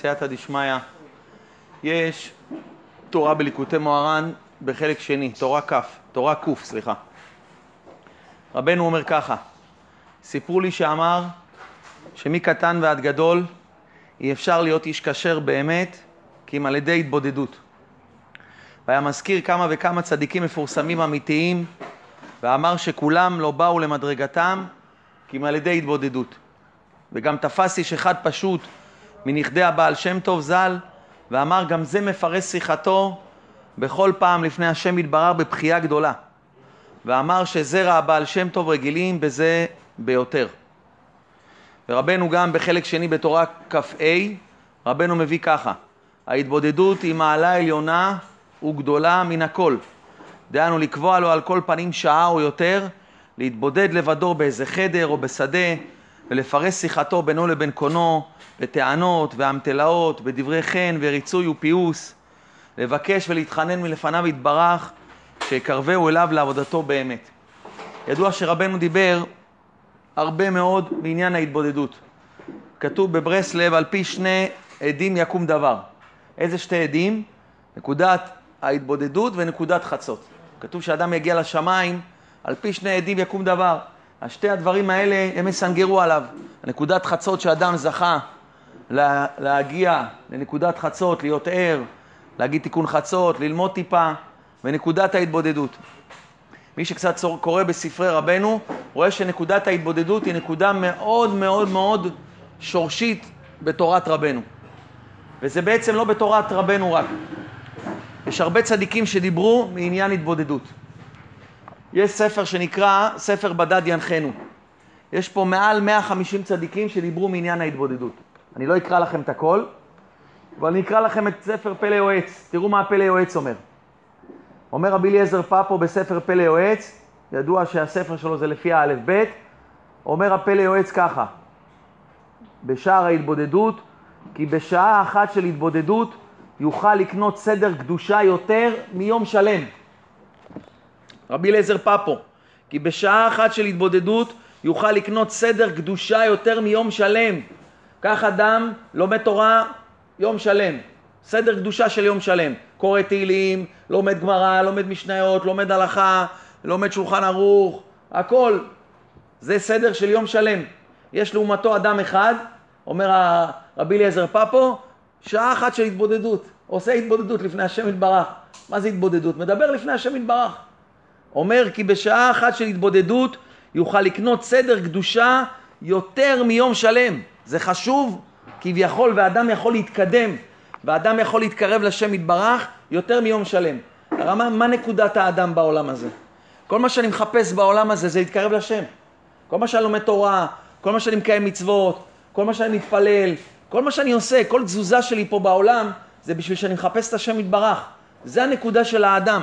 סייעתא דשמיא, יש תורה בליקוטי מוהר"ן בחלק שני, תורה כ', תורה ק', סליחה. רבנו אומר ככה, סיפרו לי שאמר שמקטן ועד גדול אי אפשר להיות איש כשר באמת כי אם על ידי התבודדות. והיה מזכיר כמה וכמה צדיקים מפורסמים אמיתיים ואמר שכולם לא באו למדרגתם כי אם על ידי התבודדות. וגם תפס איש אחד פשוט מנכדי הבעל שם טוב ז"ל, ואמר גם זה מפרש שיחתו בכל פעם לפני השם יתברר בבכייה גדולה. ואמר שזרע הבעל שם טוב רגילים בזה ביותר. ורבנו גם בחלק שני בתורה כ"ה, רבנו מביא ככה: ההתבודדות היא מעלה עליונה וגדולה מן הכל. דהיינו לקבוע לו על כל פנים שעה או יותר, להתבודד לבדו באיזה חדר או בשדה, ולפרש שיחתו בינו לבין קונו, בטענות ואמתלאות, בדברי חן וריצוי ופיוס, לבקש ולהתחנן מלפניו יתברך, שיקרבהו אליו לעבודתו באמת. ידוע שרבנו דיבר הרבה מאוד בעניין ההתבודדות. כתוב בברסלב, על פי שני עדים יקום דבר. איזה שתי עדים? נקודת ההתבודדות ונקודת חצות. כתוב שאדם יגיע לשמיים, על פי שני עדים יקום דבר. השתי הדברים האלה, הם יסנגרו עליו. נקודת חצות שאדם זכה לה, להגיע לנקודת חצות, להיות ער, להגיד תיקון חצות, ללמוד טיפה, ונקודת ההתבודדות. מי שקצת קורא בספרי רבנו, רואה שנקודת ההתבודדות היא נקודה מאוד מאוד מאוד שורשית בתורת רבנו. וזה בעצם לא בתורת רבנו רק. יש הרבה צדיקים שדיברו מעניין התבודדות. יש ספר שנקרא ספר בדד ינחנו. יש פה מעל 150 צדיקים שדיברו מעניין ההתבודדות. אני לא אקרא לכם את הכל, אבל אני אקרא לכם את ספר פלא יועץ. תראו מה הפלא יועץ אומר. אומר רבי אליעזר פפו בספר פלא יועץ, ידוע שהספר שלו זה לפי האלף בית, אומר הפלא יועץ ככה, בשער ההתבודדות, כי בשעה אחת של התבודדות יוכל לקנות סדר קדושה יותר מיום שלם. רבי אליעזר פפו, כי בשעה אחת של התבודדות יוכל לקנות סדר קדושה יותר מיום שלם. כך אדם לומד תורה יום שלם, סדר קדושה של יום שלם. קורא תהילים, לומד גמרא, לומד משניות, לומד הלכה, לומד שולחן ערוך, הכל. זה סדר של יום שלם. יש לעומתו אדם אחד, אומר רבי אליעזר פפו, שעה אחת של התבודדות. עושה התבודדות לפני השם יתברך. מה זה התבודדות? מדבר לפני השם יתברך. אומר כי בשעה אחת של התבודדות יוכל לקנות סדר קדושה יותר מיום שלם. זה חשוב כביכול, ואדם יכול להתקדם, ואדם יכול להתקרב לשם יתברך יותר מיום שלם. הרמה, מה נקודת האדם בעולם הזה? כל מה שאני מחפש בעולם הזה זה להתקרב לשם. כל מה שאני לומד תורה, כל מה שאני מקיים מצוות, כל מה שאני מתפלל, כל מה שאני עושה, כל תזוזה שלי פה בעולם, זה בשביל שאני מחפש את השם יתברך. זה הנקודה של האדם.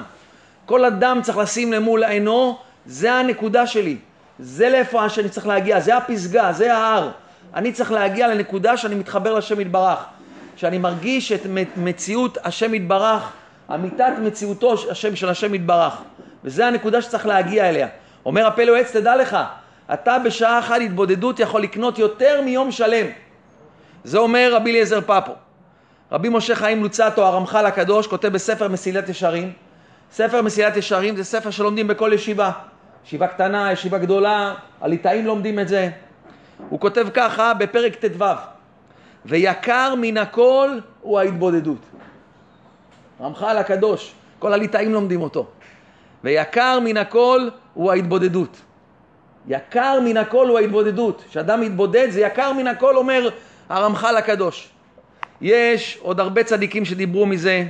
כל אדם צריך לשים למול עינו, זה הנקודה שלי. זה לאיפה שאני צריך להגיע, זה הפסגה, זה ההר. אני צריך להגיע לנקודה שאני מתחבר לשם יתברך. שאני מרגיש את מציאות השם יתברך, אמיתת מציאותו השם של השם יתברך. וזה הנקודה שצריך להגיע אליה. אומר הפלא עץ, תדע לך, אתה בשעה אחת התבודדות יכול לקנות יותר מיום שלם. זה אומר רבי אליעזר פפו. רבי משה חיים לוצטו, הרמח"ל הקדוש, כותב בספר מסילת ישרים. ספר מסילת ישרים זה ספר שלומדים בכל ישיבה. ישיבה קטנה, ישיבה גדולה, הליטאים לומדים את זה. הוא כותב ככה בפרק ט"ו: ויקר מן הכל הוא ההתבודדות. רמח"ל הקדוש, כל הליטאים לומדים אותו. ויקר מן הכל הוא ההתבודדות. יקר מן הכל הוא ההתבודדות. כשאדם מתבודד זה יקר מן הכל, אומר הרמח"ל הקדוש. יש עוד הרבה צדיקים שדיברו מזה,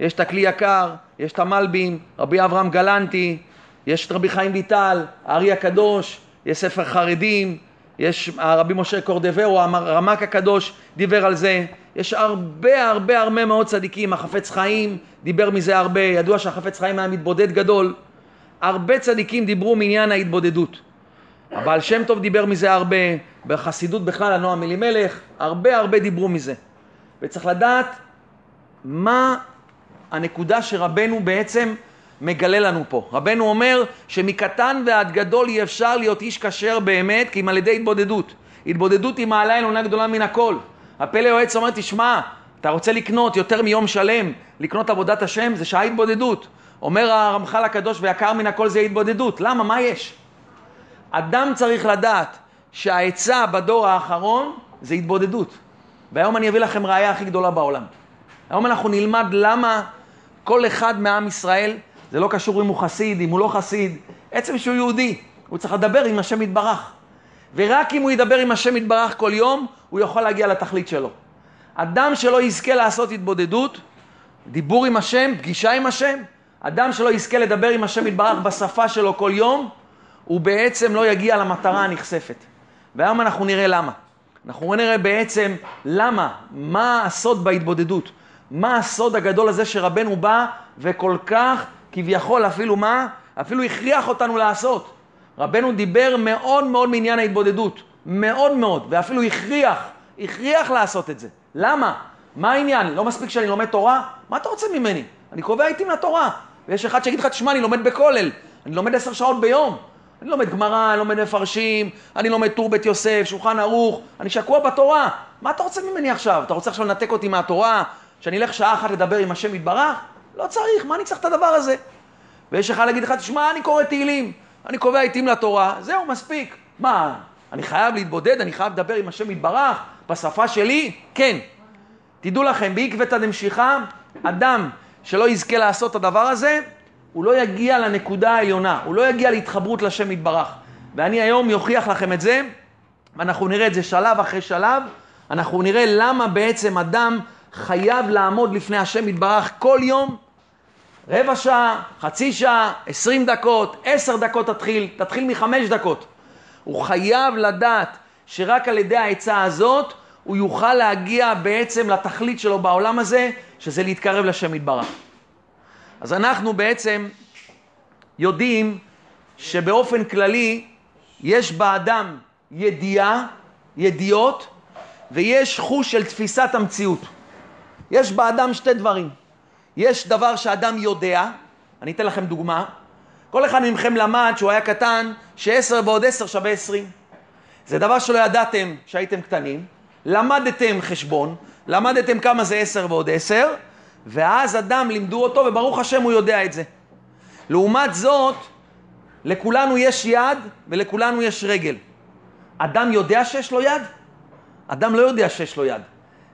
יש את הכלי יקר, יש את המלבין, רבי אברהם גלנטי, יש את רבי חיים ויטל, הארי הקדוש, יש ספר חרדים, יש הרבי משה קורדברו, הרמ"ק הקדוש, דיבר על זה. יש הרבה הרבה הרבה מאוד צדיקים, החפץ חיים דיבר מזה הרבה, ידוע שהחפץ חיים היה מתבודד גדול. הרבה צדיקים דיברו מעניין ההתבודדות. הבעל שם טוב דיבר מזה הרבה, בחסידות בכלל, הנועם אלימלך, הרבה הרבה דיברו מזה. וצריך לדעת מה הנקודה שרבנו בעצם מגלה לנו פה. רבנו אומר שמקטן ועד גדול אי אפשר להיות איש כשר באמת כי אם על ידי התבודדות. התבודדות היא מעלה עליונה גדולה מן הכל. הפלא יועץ אומר, תשמע, אתה רוצה לקנות יותר מיום שלם, לקנות עבודת השם, זה שעה התבודדות. אומר הרמח"ל הקדוש, ויקר מן הכל זה התבודדות. למה? מה יש? אדם צריך לדעת שהעצה בדור האחרון זה התבודדות. והיום אני אביא לכם ראייה הכי גדולה בעולם. היום אנחנו נלמד למה כל אחד מעם ישראל, זה לא קשור אם הוא חסיד, אם הוא לא חסיד, עצם שהוא יהודי, הוא צריך לדבר עם השם יתברך. ורק אם הוא ידבר עם השם יתברך כל יום, הוא יכול להגיע לתכלית שלו. אדם שלא יזכה לעשות התבודדות, דיבור עם השם, פגישה עם השם, אדם שלא יזכה לדבר עם השם יתברך בשפה שלו כל יום, הוא בעצם לא יגיע למטרה הנכספת. והיום אנחנו נראה למה. אנחנו נראה בעצם למה, מה הסוד בהתבודדות, מה הסוד הגדול הזה שרבנו בא וכל כך כביכול אפילו מה? אפילו הכריח אותנו לעשות. רבנו דיבר מאוד מאוד מעניין ההתבודדות, מאוד מאוד, ואפילו הכריח, הכריח לעשות את זה. למה? מה העניין? לא מספיק שאני לומד תורה? מה אתה רוצה ממני? אני קובע עיתים לתורה. ויש אחד שיגיד לך, תשמע, אני לומד בכולל, אני לומד עשר שעות ביום. אני לומד גמרא, אני לומד מפרשים, אני לומד טור בית יוסף, שולחן ערוך, אני שקוע בתורה. מה אתה רוצה ממני עכשיו? אתה רוצה עכשיו לנתק אותי מהתורה? שאני אלך שעה אחת לדבר עם השם יתברך? לא צריך, מה אני צריך את הדבר הזה? ויש אחד להגיד לך, תשמע, אני קורא תהילים, אני קובע עיתים לתורה, זהו, מספיק. מה, אני חייב להתבודד, אני חייב לדבר עם השם יתברך בשפה שלי? כן. תדעו לכם, בעקבתא דמשיחא, אדם שלא יזכה לעשות את הדבר הזה, הוא לא יגיע לנקודה העליונה, הוא לא יגיע להתחברות לשם יתברך. ואני היום אוכיח לכם את זה, ואנחנו נראה את זה שלב אחרי שלב, אנחנו נראה למה בעצם אדם חייב לעמוד לפני השם יתברך כל יום, רבע שעה, חצי שעה, עשרים דקות, עשר דקות תתחיל, תתחיל מחמש דקות. הוא חייב לדעת שרק על ידי העצה הזאת הוא יוכל להגיע בעצם לתכלית שלו בעולם הזה, שזה להתקרב לשם יתברך. אז אנחנו בעצם יודעים שבאופן כללי יש באדם ידיעה, ידיעות, ויש חוש של תפיסת המציאות. יש באדם שתי דברים. יש דבר שאדם יודע, אני אתן לכם דוגמה. כל אחד מכם למד שהוא היה קטן, שעשר ועוד עשר שווה עשרים. זה דבר שלא ידעתם כשהייתם קטנים, למדתם חשבון, למדתם כמה זה עשר ועוד עשר, ואז אדם לימדו אותו, וברוך השם הוא יודע את זה. לעומת זאת, לכולנו יש יד ולכולנו יש רגל. אדם יודע שיש לו יד? אדם לא יודע שיש לו יד,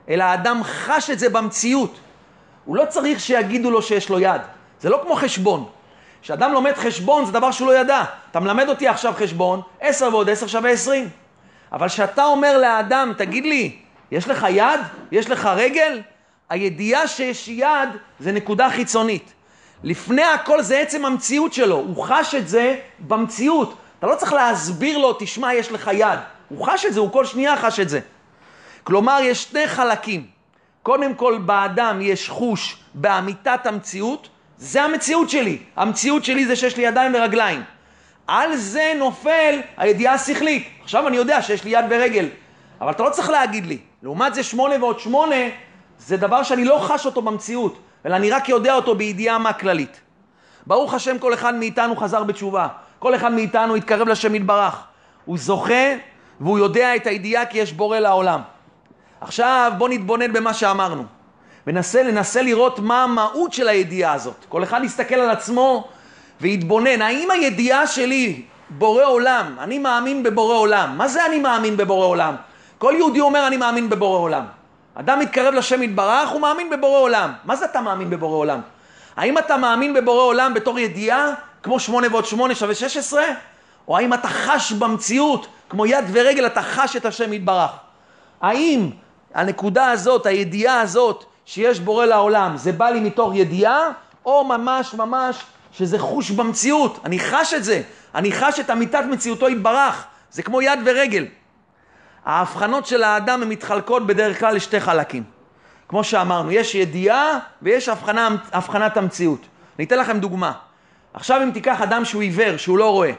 אלא האדם חש את זה במציאות. הוא לא צריך שיגידו לו שיש לו יד. זה לא כמו חשבון. כשאדם לומד חשבון זה דבר שהוא לא ידע. אתה מלמד אותי עכשיו חשבון, עשר ועוד עשר שווה עשרים. אבל כשאתה אומר לאדם, תגיד לי, יש לך יד? יש לך רגל? הידיעה שיש יד זה נקודה חיצונית. לפני הכל זה עצם המציאות שלו, הוא חש את זה במציאות. אתה לא צריך להסביר לו, תשמע, יש לך יד. הוא חש את זה, הוא כל שנייה חש את זה. כלומר, יש שני חלקים. קודם כל, באדם יש חוש באמיתת המציאות, זה המציאות שלי. המציאות שלי זה שיש לי ידיים ורגליים. על זה נופל הידיעה השכלית. עכשיו אני יודע שיש לי יד ורגל, אבל אתה לא צריך להגיד לי. לעומת זה שמונה ועוד שמונה, זה דבר שאני לא חש אותו במציאות, אלא אני רק יודע אותו בידיעה מה כללית. ברוך השם כל אחד מאיתנו חזר בתשובה. כל אחד מאיתנו התקרב לשם יתברך. הוא זוכה והוא יודע את הידיעה כי יש בורא לעולם. עכשיו בוא נתבונן במה שאמרנו. וננסה ננסה לראות מה המהות של הידיעה הזאת. כל אחד יסתכל על עצמו ויתבונן. האם הידיעה שלי, בורא עולם, אני מאמין בבורא עולם. מה זה אני מאמין בבורא עולם? כל יהודי אומר אני מאמין בבורא עולם. אדם מתקרב לשם יתברך, הוא מאמין בבורא עולם. מה זה אתה מאמין בבורא עולם? האם אתה מאמין בבורא עולם בתור ידיעה, כמו שמונה ועוד שמונה שווה שש עשרה? או האם אתה חש במציאות, כמו יד ורגל, אתה חש את השם יתברך? האם הנקודה הזאת, הידיעה הזאת, שיש בורא לעולם, זה בא לי מתוך ידיעה, או ממש ממש שזה חוש במציאות, אני חש את זה, אני חש את אמיתת מציאותו יתברך, זה כמו יד ורגל. ההבחנות של האדם הן מתחלקות בדרך כלל לשתי חלקים. כמו שאמרנו, יש ידיעה ויש הבחנה, הבחנת המציאות. אני אתן לכם דוגמה. עכשיו אם תיקח אדם שהוא עיוור, שהוא לא רואה,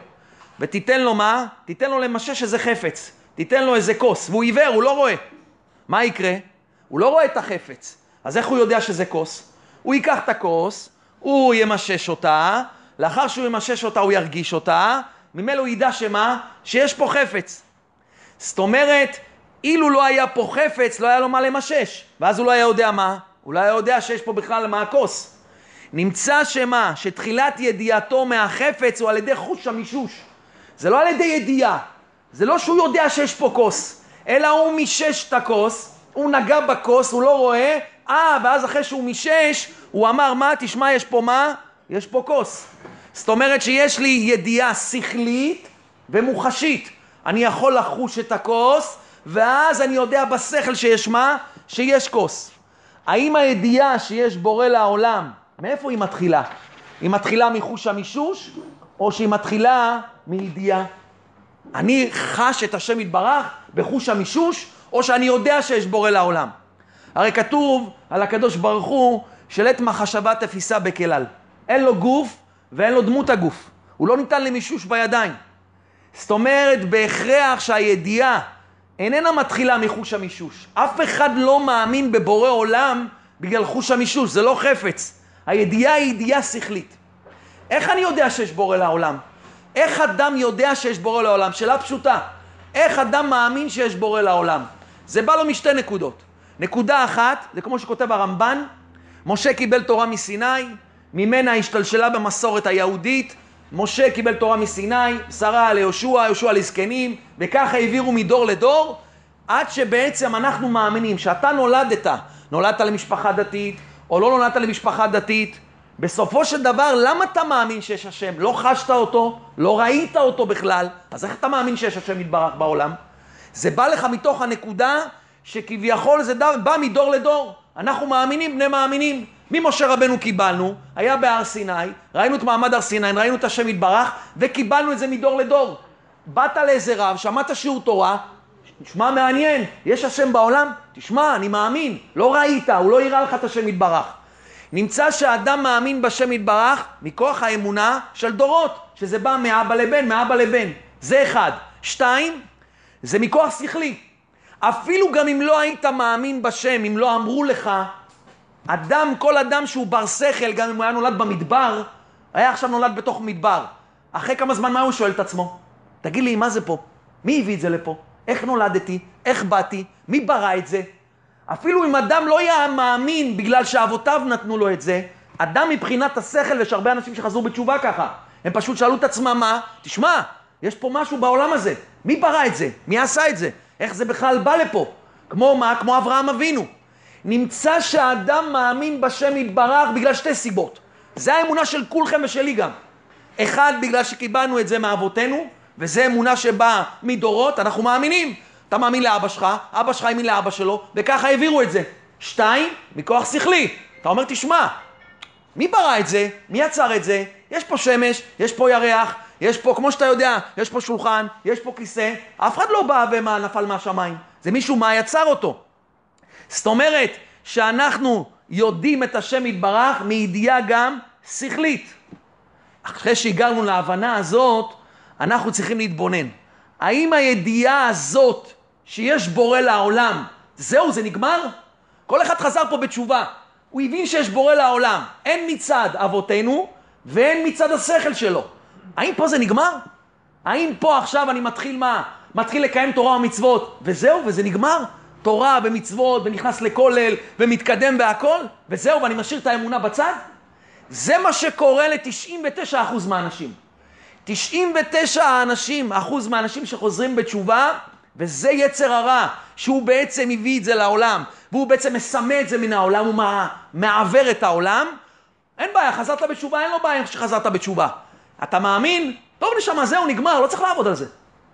ותיתן לו מה? תיתן לו למשש איזה חפץ. תיתן לו איזה כוס, והוא עיוור, הוא לא רואה. מה יקרה? הוא לא רואה את החפץ. אז איך הוא יודע שזה כוס? הוא ייקח את הכוס, הוא ימשש אותה, לאחר שהוא ימשש אותה הוא ירגיש אותה, ממילא הוא ידע שמה? שיש פה חפץ. זאת אומרת, אילו לא היה פה חפץ, לא היה לו מה למשש, ואז הוא לא היה יודע מה, הוא לא היה יודע שיש פה בכלל מה הכוס. נמצא שמה, שתחילת ידיעתו מהחפץ הוא על ידי חוש המישוש. זה לא על ידי ידיעה, זה לא שהוא יודע שיש פה כוס, אלא הוא מישש את הכוס, הוא נגע בכוס, הוא לא רואה, אה, ואז אחרי שהוא מישש, הוא אמר, מה, תשמע, יש פה מה? יש פה כוס. זאת אומרת שיש לי ידיעה שכלית ומוחשית. אני יכול לחוש את הכוס, ואז אני יודע בשכל שיש מה? שיש כוס. האם הידיעה שיש בורא לעולם, מאיפה היא מתחילה? היא מתחילה מחוש המישוש, או שהיא מתחילה מידיעה? אני חש את השם יתברך בחוש המישוש, או שאני יודע שיש בורא לעולם. הרי כתוב על הקדוש ברוך הוא שלית מחשבה תפיסה בכלל. אין לו גוף ואין לו דמות הגוף. הוא לא ניתן למישוש בידיים. זאת אומרת, בהכרח שהידיעה איננה מתחילה מחוש המישוש. אף אחד לא מאמין בבורא עולם בגלל חוש המישוש, זה לא חפץ. הידיעה היא ידיעה שכלית. איך אני יודע שיש בורא לעולם? איך אדם יודע שיש בורא לעולם? שאלה פשוטה. איך אדם מאמין שיש בורא לעולם? זה בא לו משתי נקודות. נקודה אחת, זה כמו שכותב הרמב"ן, משה קיבל תורה מסיני, ממנה השתלשלה במסורת היהודית, משה קיבל תורה מסיני, שרה ליהושע, יהושע לזקנים, וככה העבירו מדור לדור, עד שבעצם אנחנו מאמינים שאתה נולדת, נולדת למשפחה דתית, או לא נולדת למשפחה דתית, בסופו של דבר, למה אתה מאמין שיש השם? לא חשת אותו, לא ראית אותו בכלל, אז איך אתה מאמין שיש השם יתברך בעולם? זה בא לך מתוך הנקודה שכביכול זה בא מדור לדור. אנחנו מאמינים בני מאמינים. ממשה רבנו קיבלנו, היה בהר סיני, ראינו את מעמד הר סיני, ראינו את השם יתברך, וקיבלנו את זה מדור לדור. באת לאיזה רב, שמעת שיעור תורה, תשמע מעניין, יש השם בעולם? תשמע, אני מאמין. לא ראית, הוא לא יראה לך את השם יתברך. נמצא שהאדם מאמין בשם יתברך מכוח האמונה של דורות, שזה בא מאבא לבן, מאבא לבן. זה אחד. שתיים, זה מכוח שכלי. אפילו גם אם לא היית מאמין בשם, אם לא אמרו לך, אדם, כל אדם שהוא בר שכל, גם אם הוא היה נולד במדבר, היה עכשיו נולד בתוך מדבר. אחרי כמה זמן מה הוא שואל את עצמו? תגיד לי, מה זה פה? מי הביא את זה לפה? איך נולדתי? איך באתי? מי ברא את זה? אפילו אם אדם לא היה מאמין בגלל שאבותיו נתנו לו את זה, אדם מבחינת השכל, ויש הרבה אנשים שחזרו בתשובה ככה, הם פשוט שאלו את עצמם מה? תשמע, יש פה משהו בעולם הזה, מי ברא את זה? מי עשה את זה? איך זה בכלל בא לפה? כמו מה? כמו אברהם אבינו. נמצא שהאדם מאמין בשם יתברך בגלל שתי סיבות. זה האמונה של כולכם ושלי גם. אחד, בגלל שקיבלנו את זה מאבותינו, וזו אמונה שבאה מדורות, אנחנו מאמינים. אתה מאמין לאבא שלך, אבא שלך האמין לאבא שלו, וככה העבירו את זה. שתיים, מכוח שכלי. אתה אומר, תשמע, מי ברא את זה? מי יצר את זה? יש פה שמש, יש פה ירח, יש פה, כמו שאתה יודע, יש פה שולחן, יש פה כיסא, אף אחד לא בא ומה נפל מהשמיים. זה מישהו מה יצר אותו. זאת אומרת שאנחנו יודעים את השם יתברך מידיעה גם שכלית. אחרי שהגענו להבנה הזאת, אנחנו צריכים להתבונן. האם הידיעה הזאת שיש בורא לעולם, זהו, זה נגמר? כל אחד חזר פה בתשובה. הוא הבין שיש בורא לעולם, הן מצד אבותינו והן מצד השכל שלו. האם פה זה נגמר? האם פה עכשיו אני מתחיל מה? מתחיל לקיים תורה ומצוות, וזהו, וזה נגמר? תורה ומצוות, ונכנס לכולל, ומתקדם בהכל, וזהו, ואני משאיר את האמונה בצד? זה מה שקורה ל-99% מהאנשים. 99 האנשים, אחוז מהאנשים שחוזרים בתשובה, וזה יצר הרע, שהוא בעצם הביא את זה לעולם, והוא בעצם מסמא את זה מן העולם, הוא מעוור את העולם. אין בעיה, חזרת בתשובה, אין לו בעיה שחזרת בתשובה. אתה מאמין? טוב נשמה, זהו, נגמר, לא צריך לעבוד על זה.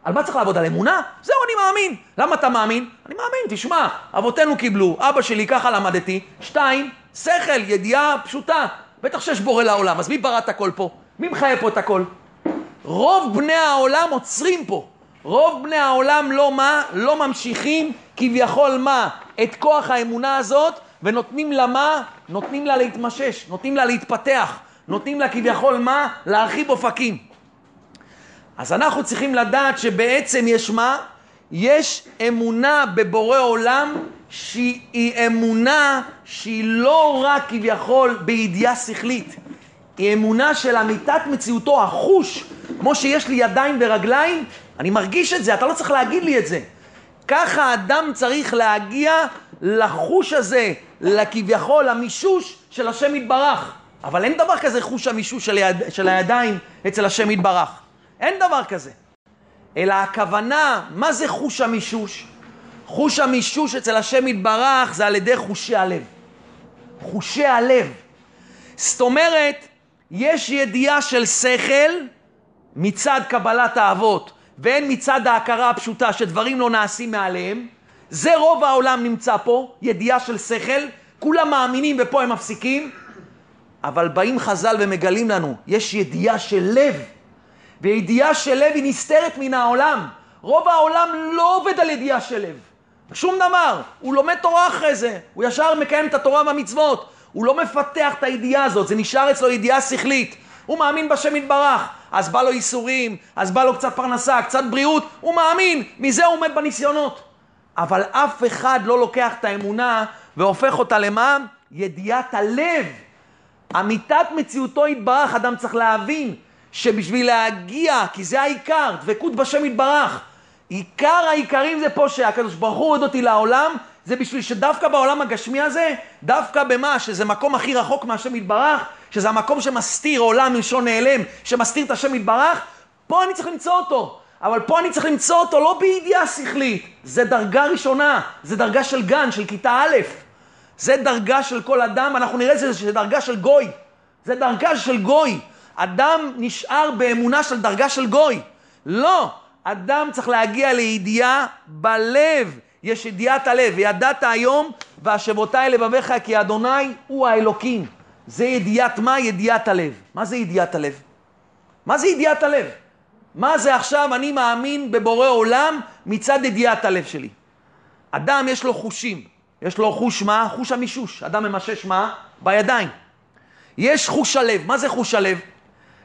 על מה צריך לעבוד? על אמונה? זהו, אני מאמין. למה אתה מאמין? אני מאמין, תשמע, אבותינו קיבלו, אבא שלי, ככה למדתי. שתיים, שכל, ידיעה פשוטה. בטח שיש בורא לעולם, אז מי ברא את הכל פה? מי מחיה פה את הכל? רוב בני העולם עוצרים פה. רוב בני העולם לא מה? לא ממשיכים כביכול מה? את כוח האמונה הזאת, ונותנים לה מה? נותנים לה להתמשש, נותנים לה להתפתח, נותנים לה כביכול מה? להרחיב אופקים. אז אנחנו צריכים לדעת שבעצם יש מה? יש אמונה בבורא עולם שהיא אמונה שהיא לא רק כביכול בידיעה שכלית, היא אמונה של אמיתת מציאותו, החוש, כמו שיש לי ידיים ורגליים, אני מרגיש את זה, אתה לא צריך להגיד לי את זה. ככה האדם צריך להגיע לחוש הזה, לכביכול, המישוש של השם יתברך. אבל אין דבר כזה חוש המישוש של, היד, של הידיים אצל השם יתברך. אין דבר כזה. אלא הכוונה, מה זה חוש המישוש? חוש המישוש אצל השם יתברך זה על ידי חושי הלב. חושי הלב. זאת אומרת, יש ידיעה של שכל מצד קבלת האבות, והן מצד ההכרה הפשוטה שדברים לא נעשים מעליהם. זה רוב העולם נמצא פה, ידיעה של שכל, כולם מאמינים ופה הם מפסיקים, אבל באים חז"ל ומגלים לנו, יש ידיעה של לב, וידיעה של לב היא נסתרת מן העולם. רוב העולם לא עובד על ידיעה של לב. שום דבר. הוא לומד תורה אחרי זה, הוא ישר מקיים את התורה והמצוות. הוא לא מפתח את הידיעה הזאת, זה נשאר אצלו ידיעה שכלית. הוא מאמין בשם יתברך, אז בא לו ייסורים, אז בא לו קצת פרנסה, קצת בריאות, הוא מאמין, מזה הוא עומד בניסיונות. אבל אף אחד לא לוקח את האמונה והופך אותה למה? ידיעת הלב. אמיתת מציאותו יתברך, אדם צריך להבין שבשביל להגיע, כי זה העיקר, דבקות בשם יתברך. עיקר העיקרים זה פה שהקדוש ברוך הוא הוריד אותי לעולם, זה בשביל שדווקא בעולם הגשמי הזה, דווקא במה, שזה מקום הכי רחוק מהשם יתברך, שזה המקום שמסתיר עולם מלשון נעלם, שמסתיר את השם יתברך, פה אני צריך למצוא אותו. אבל פה אני צריך למצוא אותו לא בידיעה שכלית, זה דרגה ראשונה, זה דרגה של גן, של כיתה א', זה דרגה של כל אדם, אנחנו נראה את זה, זה דרגה של גוי, זה דרגה של גוי. אדם נשאר באמונה של דרגה של גוי. לא, אדם צריך להגיע לידיעה בלב. יש ידיעת הלב, וידעת היום, והשבותי לבביך כי אדוני הוא האלוקים. זה ידיעת מה? ידיעת הלב. מה זה ידיעת הלב? מה זה ידיעת הלב? מה זה עכשיו אני מאמין בבורא עולם מצד ידיעת הלב שלי? אדם יש לו חושים. יש לו חוש מה? חוש המישוש. אדם ממשש מה? בידיים. יש חוש הלב. מה זה חוש הלב?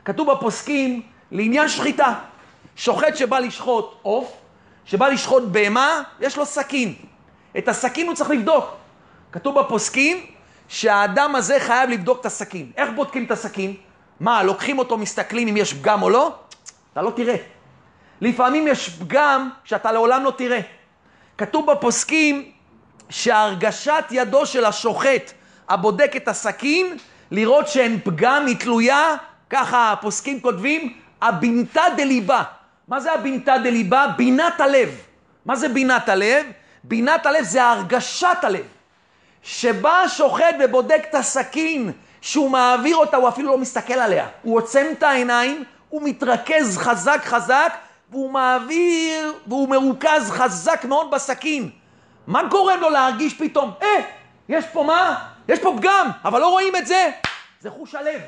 כתוב בפוסקים לעניין שחיטה. שוחט שבא לשחוט עוף, שבא לשחוט בהמה, יש לו סכין. את הסכין הוא צריך לבדוק. כתוב בפוסקים שהאדם הזה חייב לבדוק את הסכין. איך בודקים את הסכין? מה, לוקחים אותו, מסתכלים אם יש פגם או לא? אתה לא תראה. לפעמים יש פגם שאתה לעולם לא תראה. כתוב בפוסקים שהרגשת ידו של השוחט הבודק את הסכין, לראות שאין פגם, היא תלויה, ככה הפוסקים כותבים, הבינתא דליבה. מה זה הבינתא דליבה? בינת הלב. מה זה בינת הלב? בינת הלב זה הרגשת הלב. שבא השוחט ובודק את הסכין, שהוא מעביר אותה, הוא אפילו לא מסתכל עליה. הוא עוצם את העיניים, הוא מתרכז חזק חזק, והוא מעביר, והוא מרוכז חזק מאוד בסכין. מה גורם לו להרגיש פתאום, אה, יש פה מה? יש פה פגם, אבל לא רואים את זה. זה חוש הלב.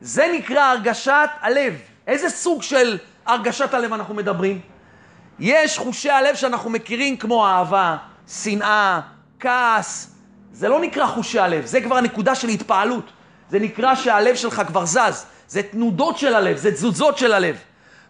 זה נקרא הרגשת הלב. איזה סוג של הרגשת הלב אנחנו מדברים? יש חושי הלב שאנחנו מכירים כמו אהבה, שנאה, כעס. זה לא נקרא חושי הלב, זה כבר הנקודה של התפעלות. זה נקרא שהלב שלך כבר זז. זה תנודות של הלב, זה תזוזות של הלב.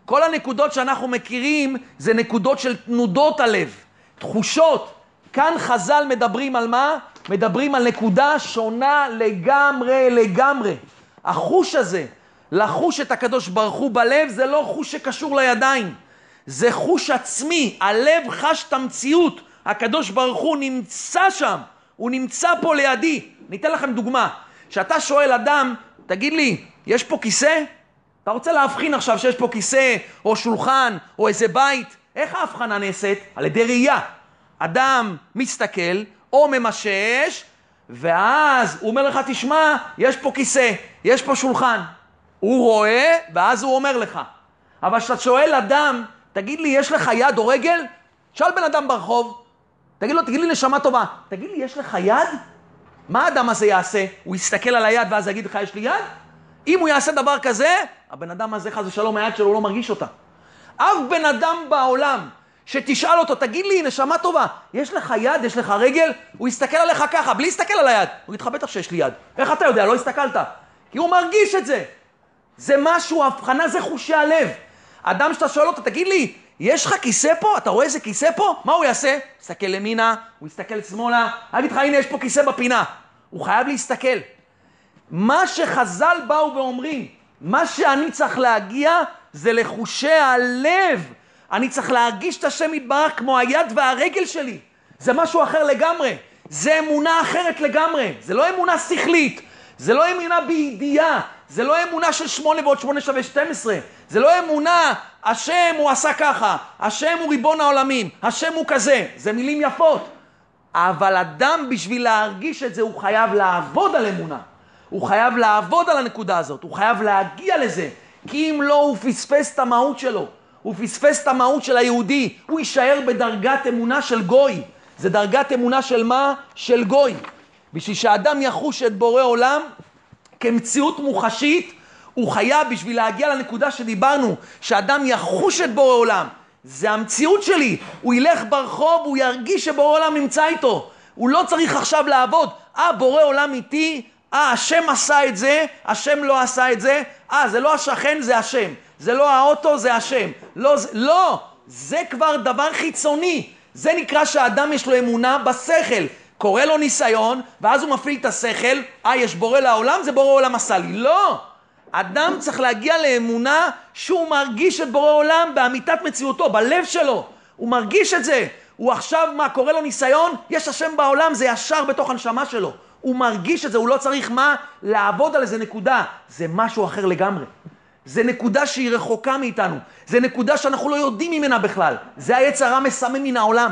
כל הנקודות שאנחנו מכירים זה נקודות של תנודות הלב, תחושות. כאן חז"ל מדברים על מה? מדברים על נקודה שונה לגמרי לגמרי. החוש הזה, לחוש את הקדוש ברוך הוא בלב, זה לא חוש שקשור לידיים. זה חוש עצמי, הלב חש את המציאות. הקדוש ברוך הוא נמצא שם, הוא נמצא פה לידי. אני אתן לכם דוגמה. כשאתה שואל אדם, תגיד לי, יש פה כיסא? אתה רוצה להבחין עכשיו שיש פה כיסא, או שולחן, או איזה בית? איך ההבחנה נעשית? על ידי ראייה. אדם מסתכל, או ממשש, ואז הוא אומר לך, תשמע, יש פה כיסא, יש פה שולחן. הוא רואה, ואז הוא אומר לך. אבל כשאתה שואל אדם, תגיד לי, יש לך יד או רגל? שאל בן אדם ברחוב, תגיד לו, תגיד לי נשמה טובה, תגיד לי, יש לך יד? מה האדם הזה יעשה? הוא יסתכל על היד ואז יגיד לך, יש לי יד? אם הוא יעשה דבר כזה, הבן אדם הזה, חס ושלום, היד שלו לא מרגיש אותה. אף בן אדם בעולם שתשאל אותו, תגיד לי, נשמה טובה, יש לך יד, יש לך רגל? הוא יסתכל עליך ככה, בלי להסתכל על היד. הוא יגיד לך, בטח שיש לי יד. איך אתה יודע? לא הסתכלת. כי הוא מרגיש את זה. זה משהו, הבחנה זה חושי הלב. אדם שאתה שואל אותו, תגיד לי, יש לך כיסא פה? אתה רואה איזה כיסא פה? מה הוא יעשה? יסתכל ימינה, הוא יסתכל שמאלה, אגיד לך, הנה, יש פה כיסא בפינה. הוא חייב להסתכל. מה שחז"ל באו ואומרים, מה שאני צריך להגיע זה לחושי הלב. אני צריך להרגיש את השם יתברך כמו היד והרגל שלי. זה משהו אחר לגמרי. זה אמונה אחרת לגמרי. זה לא אמונה שכלית. זה לא אמונה בידיעה. זה לא אמונה של שמונה ועוד שמונה שווה שתים עשרה. זה לא אמונה, השם הוא עשה ככה, השם הוא ריבון העולמים, השם הוא כזה. זה מילים יפות. אבל אדם בשביל להרגיש את זה הוא חייב לעבוד על אמונה. הוא חייב לעבוד על הנקודה הזאת, הוא חייב להגיע לזה. כי אם לא, הוא פספס את המהות שלו. הוא פספס את המהות של היהודי. הוא יישאר בדרגת אמונה של גוי. זה דרגת אמונה של מה? של גוי. בשביל שאדם יחוש את בורא עולם כמציאות מוחשית, הוא חייב בשביל להגיע לנקודה שדיברנו, שאדם יחוש את בורא עולם. זה המציאות שלי. הוא ילך ברחוב, הוא ירגיש שבורא עולם נמצא איתו. הוא לא צריך עכשיו לעבוד. אה, בורא עולם איתי, אה, השם עשה את זה, השם לא עשה את זה, אה, זה לא השכן, זה השם. זה לא האוטו, זה השם. לא, זה, לא, זה כבר דבר חיצוני. זה נקרא שהאדם יש לו אמונה בשכל. קורה לו ניסיון, ואז הוא מפעיל את השכל, אה, יש בורא לעולם, זה בורא עולם עשה לי. לא! אדם צריך להגיע לאמונה שהוא מרגיש את בורא עולם באמיתת מציאותו, בלב שלו. הוא מרגיש את זה. הוא עכשיו, מה, קורה לו ניסיון? יש השם בעולם, זה ישר בתוך הנשמה שלו. הוא מרגיש את זה, הוא לא צריך מה? לעבוד על איזה נקודה. זה משהו אחר לגמרי. זה נקודה שהיא רחוקה מאיתנו. זה נקודה שאנחנו לא יודעים ממנה בכלל. זה היצר הרע מסמם מן העולם.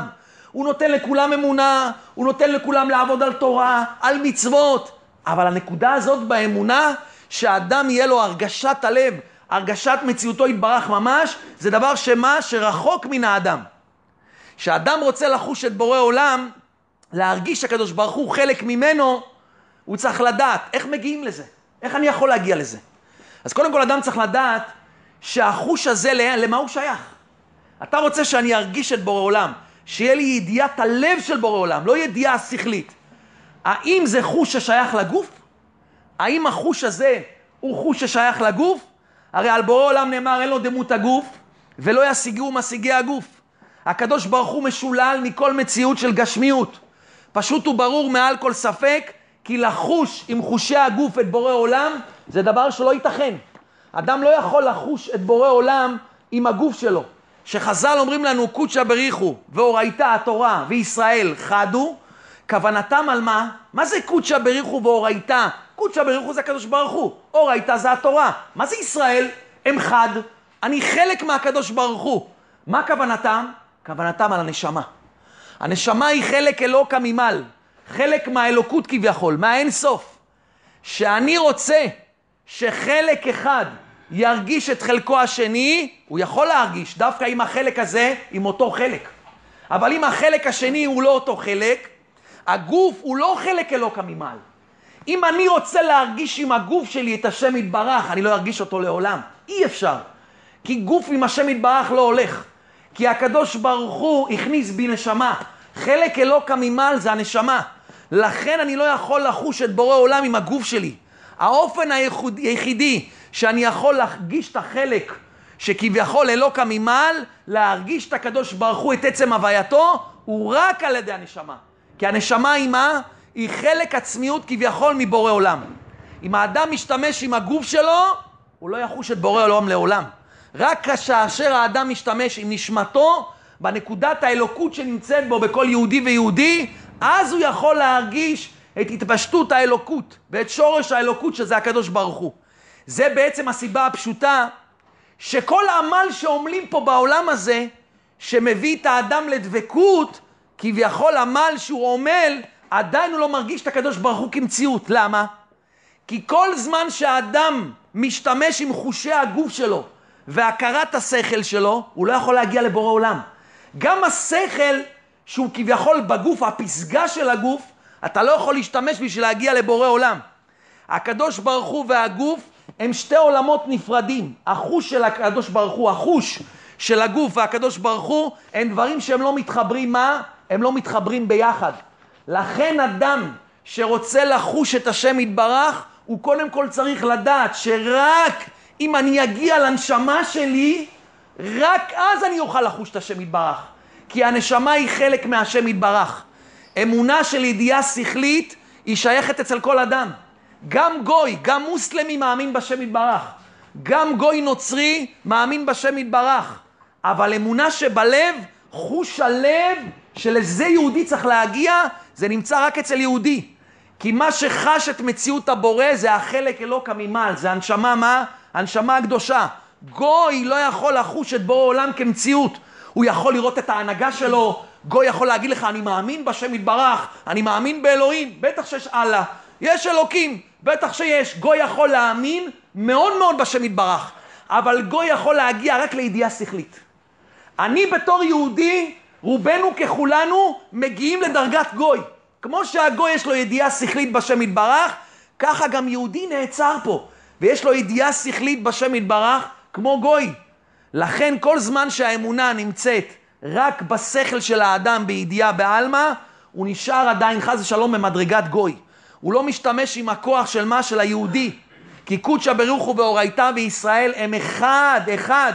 הוא נותן לכולם אמונה, הוא נותן לכולם לעבוד על תורה, על מצוות. אבל הנקודה הזאת באמונה, שאדם יהיה לו הרגשת הלב, הרגשת מציאותו יתברך ממש, זה דבר שמה? שרחוק מן האדם. כשאדם רוצה לחוש את בורא עולם, להרגיש שהקדוש ברוך הוא חלק ממנו, הוא צריך לדעת איך מגיעים לזה, איך אני יכול להגיע לזה. אז קודם כל אדם צריך לדעת שהחוש הזה, למה הוא שייך? אתה רוצה שאני ארגיש את בורא עולם, שיהיה לי ידיעת הלב של בורא עולם, לא ידיעה שכלית. האם זה חוש ששייך לגוף? האם החוש הזה הוא חוש ששייך לגוף? הרי על בורא עולם נאמר אין לו דמות הגוף ולא ישיגו משיגי הגוף. הקדוש ברוך הוא משולל מכל מציאות של גשמיות. פשוט וברור מעל כל ספק כי לחוש עם חושי הגוף את בורא עולם זה דבר שלא ייתכן. אדם לא יכול לחוש את בורא עולם עם הגוף שלו. שחז"ל אומרים לנו קודשא בריחו ואורייתא התורה וישראל חדו, כוונתם על מה? מה זה קודשא בריחו ואורייתא? קודשא בריחו זה הקדוש ברוך הוא, אורייתא זה התורה. מה זה ישראל? הם חד, אני חלק מהקדוש ברוך הוא. מה כוונתם? כוונתם על הנשמה. הנשמה היא חלק אלוקא ממעל, חלק מהאלוקות כביכול, מהאין סוף. שאני רוצה שחלק אחד ירגיש את חלקו השני, הוא יכול להרגיש דווקא עם החלק הזה, עם אותו חלק. אבל אם החלק השני הוא לא אותו חלק, הגוף הוא לא חלק אלוקא ממעל. אם אני רוצה להרגיש עם הגוף שלי את השם יתברך, אני לא ארגיש אותו לעולם. אי אפשר. כי גוף עם השם יתברך לא הולך. כי הקדוש ברוך הוא הכניס בי נשמה. חלק אלוקא ממעל זה הנשמה. לכן אני לא יכול לחוש את בורא עולם עם הגוף שלי. האופן היחידי שאני יכול להרגיש את החלק שכביכול אלוקא ממעל, להרגיש את הקדוש ברוך הוא, את עצם הווייתו, הוא רק על ידי הנשמה. כי הנשמה היא מה? היא חלק עצמיות כביכול מבורא עולם. אם האדם משתמש עם הגוף שלו, הוא לא יחוש את בורא עולם לעולם. רק כאשר האדם משתמש עם נשמתו, בנקודת האלוקות שנמצאת בו בכל יהודי ויהודי, אז הוא יכול להרגיש את התפשטות האלוקות ואת שורש האלוקות שזה הקדוש ברוך הוא. זה בעצם הסיבה הפשוטה שכל עמל שעמלים פה בעולם הזה, שמביא את האדם לדבקות, כביכול עמל שהוא עמל, עדיין הוא לא מרגיש את הקדוש ברוך הוא כמציאות. למה? כי כל זמן שהאדם משתמש עם חושי הגוף שלו והכרת השכל שלו, הוא לא יכול להגיע לבורא עולם. גם השכל שהוא כביכול בגוף, הפסגה של הגוף, אתה לא יכול להשתמש בשביל להגיע לבורא עולם. הקדוש ברוך הוא והגוף הם שתי עולמות נפרדים. החוש של הקדוש ברוך הוא, החוש של הגוף והקדוש ברוך הוא, הם דברים שהם לא מתחברים מה? הם לא מתחברים ביחד. לכן אדם שרוצה לחוש את השם יתברך, הוא קודם כל צריך לדעת שרק אם אני אגיע לנשמה שלי, רק אז אני אוכל לחוש את השם יתברך. כי הנשמה היא חלק מהשם יתברך. אמונה של ידיעה שכלית היא שייכת אצל כל אדם. גם גוי, גם מוסלמי מאמין בשם יתברך. גם גוי נוצרי מאמין בשם יתברך. אבל אמונה שבלב, חוש הלב שלזה יהודי צריך להגיע, זה נמצא רק אצל יהודי. כי מה שחש את מציאות הבורא זה החלק אלוקא ממעל, זה הנשמה מה? הנשמה הקדושה. גוי לא יכול לחוש את בורא עולם כמציאות. הוא יכול לראות את ההנהגה שלו, גוי יכול להגיד לך, אני מאמין בשם יתברך, אני מאמין באלוהים, בטח שיש אללה, יש אלוקים, בטח שיש. גוי יכול להאמין מאוד מאוד בשם יתברך, אבל גוי יכול להגיע רק לידיעה שכלית. אני בתור יהודי, רובנו ככולנו מגיעים לדרגת גוי. כמו שהגוי יש לו ידיעה שכלית בשם יתברך, ככה גם יהודי נעצר פה, ויש לו ידיעה שכלית בשם יתברך כמו גוי. לכן כל זמן שהאמונה נמצאת רק בשכל של האדם בידיעה בעלמא, הוא נשאר עדיין חס ושלום במדרגת גוי. הוא לא משתמש עם הכוח של מה? של היהודי. כי קודשא ברוך הוא ואורייתא בישראל הם אחד, אחד.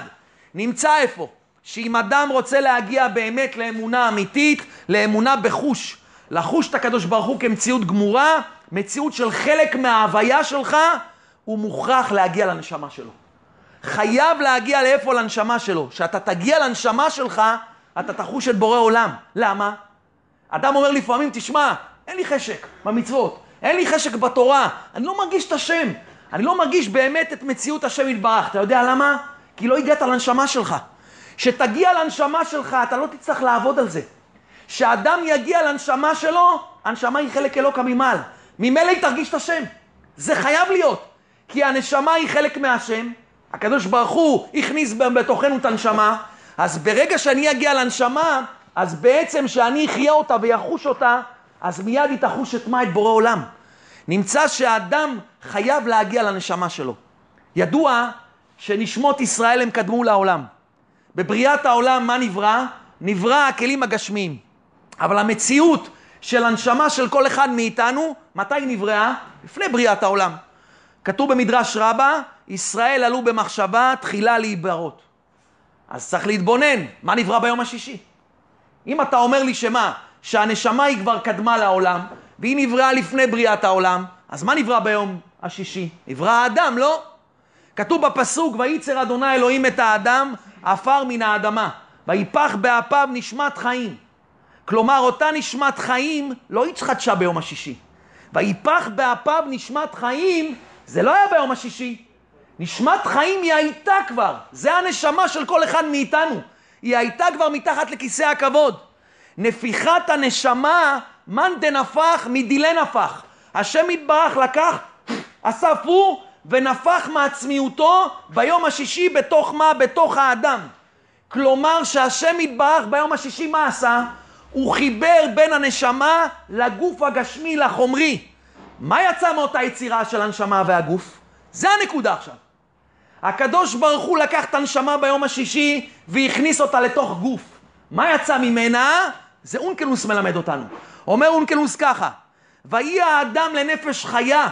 נמצא איפה? שאם אדם רוצה להגיע באמת לאמונה אמיתית, לאמונה בחוש, לחוש את הקדוש ברוך הוא כמציאות גמורה, מציאות של חלק מההוויה שלך, הוא מוכרח להגיע לנשמה שלו. חייב להגיע לאיפה? לנשמה שלו. כשאתה תגיע לנשמה שלך, אתה תחוש את בורא עולם. למה? אדם אומר לפעמים, תשמע, אין לי חשק במצוות, אין לי חשק בתורה, אני לא מרגיש את השם, אני לא מרגיש באמת את מציאות השם יתברך. אתה יודע למה? כי לא הגעת לנשמה שלך. כשתגיע לנשמה שלך, אתה לא תצטרך לעבוד על זה. כשאדם יגיע לנשמה שלו, הנשמה היא חלק אלוקא ממעל. ממילא היא תרגיש את השם. זה חייב להיות. כי הנשמה היא חלק מהשם, הקדוש ברוך הוא הכניס בתוכנו את הנשמה, אז ברגע שאני אגיע לנשמה, אז בעצם שאני אחיה אותה ויחוש אותה, אז מיד היא תחוש את מה? את בורא עולם. נמצא שהאדם חייב להגיע לנשמה שלו. ידוע שנשמות ישראל הם קדמו לעולם. בבריאת העולם מה נברא? נברא הכלים הגשמיים. אבל המציאות של הנשמה של כל אחד מאיתנו, מתי נבראה? לפני בריאת העולם. כתוב במדרש רבה, ישראל עלו במחשבה תחילה להיברות. אז צריך להתבונן, מה נברא ביום השישי? אם אתה אומר לי שמה, שהנשמה היא כבר קדמה לעולם, והיא נבראה לפני בריאת העולם, אז מה נברא ביום השישי? נברא האדם, לא? כתוב בפסוק, וייצר אדוני אלוהים את האדם, עפר מן האדמה, ויפח באפיו נשמת חיים. כלומר, אותה נשמת חיים לא התחדשה ביום השישי. ויפח באפיו נשמת חיים, זה לא היה ביום השישי. נשמת חיים היא הייתה כבר, זה הנשמה של כל אחד מאיתנו. היא הייתה כבר מתחת לכיסא הכבוד. נפיחת הנשמה, מאן דנפח מדילי נפח. השם יתברך לקח, אסף הוא ונפח מעצמיותו ביום השישי בתוך מה? בתוך האדם. כלומר שהשם יתברך ביום השישי מה עשה? הוא חיבר בין הנשמה לגוף הגשמי, לחומרי. מה יצא מאותה יצירה של הנשמה והגוף? זה הנקודה עכשיו. הקדוש ברוך הוא לקח את הנשמה ביום השישי והכניס אותה לתוך גוף. מה יצא ממנה? זה אונקלוס מלמד אותנו. אומר אונקלוס ככה, ויהי האדם לנפש חיה,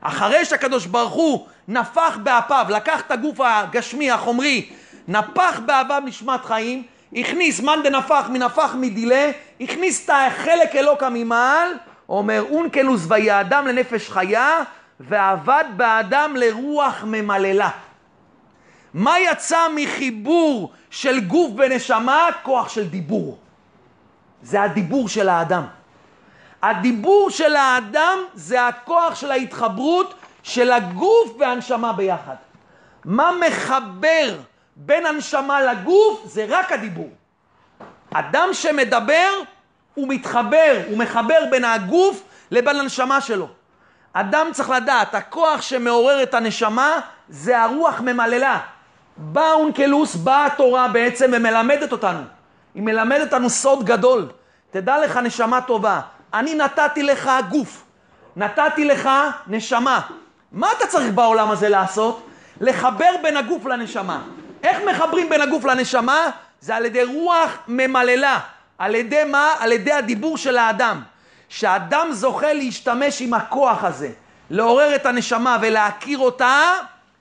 אחרי שהקדוש ברוך הוא נפח באפיו, לקח את הגוף הגשמי, החומרי, נפח באפיו נשמת חיים, הכניס מאן דנפח מנפח מדילה, הכניס את החלק אלוקא ממעל, אומר אונקלוס ויהי האדם לנפש חיה, ועבד באדם לרוח ממללה. מה יצא מחיבור של גוף ונשמה? כוח של דיבור. זה הדיבור של האדם. הדיבור של האדם זה הכוח של ההתחברות של הגוף והנשמה ביחד. מה מחבר בין הנשמה לגוף זה רק הדיבור. אדם שמדבר הוא מתחבר, הוא מחבר בין הגוף לבין הנשמה שלו. אדם צריך לדעת, הכוח שמעורר את הנשמה זה הרוח ממללה. בא אונקלוס, באה התורה בעצם ומלמדת אותנו. היא מלמדת אותנו סוד גדול. תדע לך נשמה טובה, אני נתתי לך גוף, נתתי לך נשמה. מה אתה צריך בעולם הזה לעשות? לחבר בין הגוף לנשמה. איך מחברים בין הגוף לנשמה? זה על ידי רוח ממללה. על ידי מה? על ידי הדיבור של האדם. שאדם זוכה להשתמש עם הכוח הזה, לעורר את הנשמה ולהכיר אותה,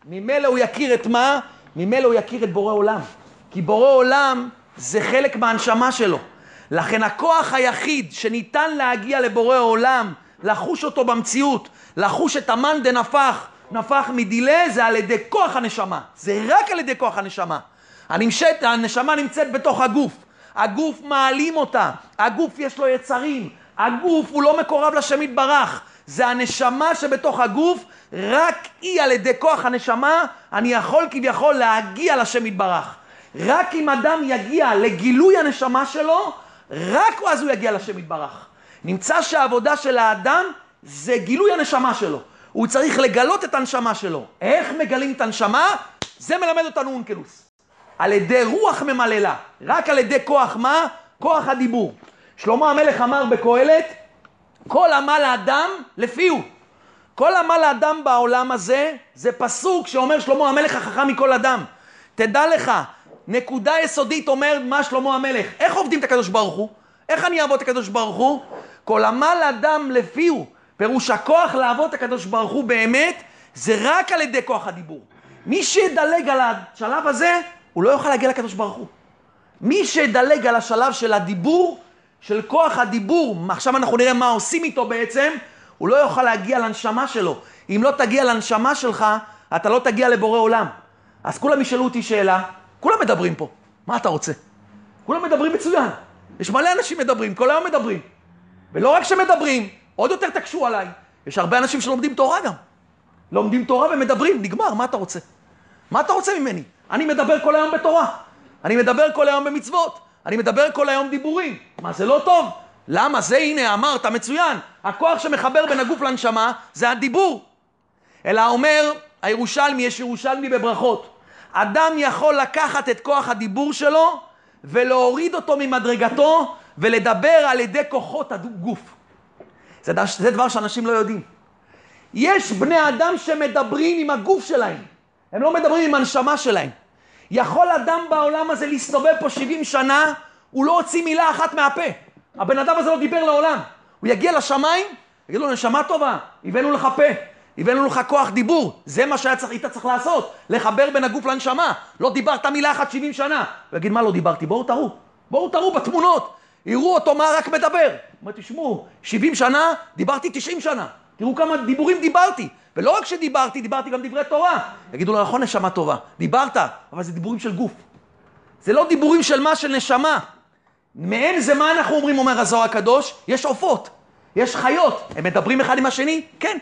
ממילא הוא יכיר את מה? ממילא הוא יכיר את בורא עולם. כי בורא עולם זה חלק מהנשמה שלו. לכן הכוח היחיד שניתן להגיע לבורא עולם, לחוש אותו במציאות, לחוש את המן דנפח, נפח מדילה, זה על ידי כוח הנשמה. זה רק על ידי כוח הנשמה. הנמשת, הנשמה נמצאת בתוך הגוף. הגוף מעלים אותה, הגוף יש לו יצרים, הגוף הוא לא מקורב לשם יתברך. זה הנשמה שבתוך הגוף, רק היא על ידי כוח הנשמה, אני יכול כביכול להגיע לשם יתברך. רק אם אדם יגיע לגילוי הנשמה שלו, רק אז הוא יגיע לשם יתברך. נמצא שהעבודה של האדם זה גילוי הנשמה שלו. הוא צריך לגלות את הנשמה שלו. איך מגלים את הנשמה? זה מלמד אותנו אונקלוס. על ידי רוח ממללה. רק על ידי כוח מה? כוח הדיבור. שלמה המלך אמר בקהלת, כל עמל האדם לפי הוא. כל עמל האדם בעולם הזה, זה פסוק שאומר שלמה המלך החכם מכל אדם. תדע לך, נקודה יסודית אומר מה שלמה המלך. איך עובדים את הקדוש ברוך הוא? איך אני אעבוד את הקדוש ברוך הוא? כל עמל אדם לפי הוא. פירוש הכוח לעבוד את הקדוש ברוך הוא באמת, זה רק על ידי כוח הדיבור. מי שידלג על השלב הזה, הוא לא יוכל להגיע לקדוש ברוך הוא. מי שידלג על השלב של הדיבור, של כוח הדיבור, עכשיו אנחנו נראה מה עושים איתו בעצם, הוא לא יוכל להגיע לנשמה שלו. אם לא תגיע לנשמה שלך, אתה לא תגיע לבורא עולם. אז כולם ישאלו אותי שאלה, כולם מדברים פה, מה אתה רוצה? כולם מדברים מצוין. יש מלא אנשים מדברים, כל היום מדברים. ולא רק שמדברים, עוד יותר תקשו עליי. יש הרבה אנשים שלומדים תורה גם. לומדים תורה ומדברים, נגמר, מה אתה רוצה? מה אתה רוצה ממני? אני מדבר כל היום בתורה. אני מדבר כל היום במצוות. אני מדבר כל היום דיבורים. מה, זה לא טוב? למה? זה הנה, אמרת, מצוין. הכוח שמחבר בין הגוף לנשמה זה הדיבור. אלא אומר הירושלמי, יש ירושלמי בברכות. אדם יכול לקחת את כוח הדיבור שלו ולהוריד אותו ממדרגתו ולדבר על ידי כוחות הגוף. זה, זה דבר שאנשים לא יודעים. יש בני אדם שמדברים עם הגוף שלהם, הם לא מדברים עם הנשמה שלהם. יכול אדם בעולם הזה להסתובב פה 70 שנה, הוא לא הוציא מילה אחת מהפה. הבן אדם הזה לא דיבר לעולם. הוא יגיע לשמיים, יגיד לו, נשמה טובה, הבאנו לך פה, הבאנו לך כוח דיבור. זה מה שהיית צריך, צריך לעשות, לחבר בין הגוף לנשמה. לא דיברת מילה אחת 70 שנה. הוא יגיד, מה לא דיברתי? בואו תראו. בואו תראו בתמונות. יראו אותו מה רק מדבר. הוא אומר, תשמעו, 70 שנה, דיברתי 90 שנה. תראו כמה דיבורים דיברתי. ולא רק שדיברתי, דיברתי גם דברי תורה. יגידו לו, נכון, נשמה טובה, דיברת, אבל זה דיבורים של גוף. זה לא דיבורים של מה? של נשמה. מעין זה מה אנחנו אומרים, אומר הזוהר הקדוש? יש עופות, יש חיות. הם מדברים אחד עם השני? כן.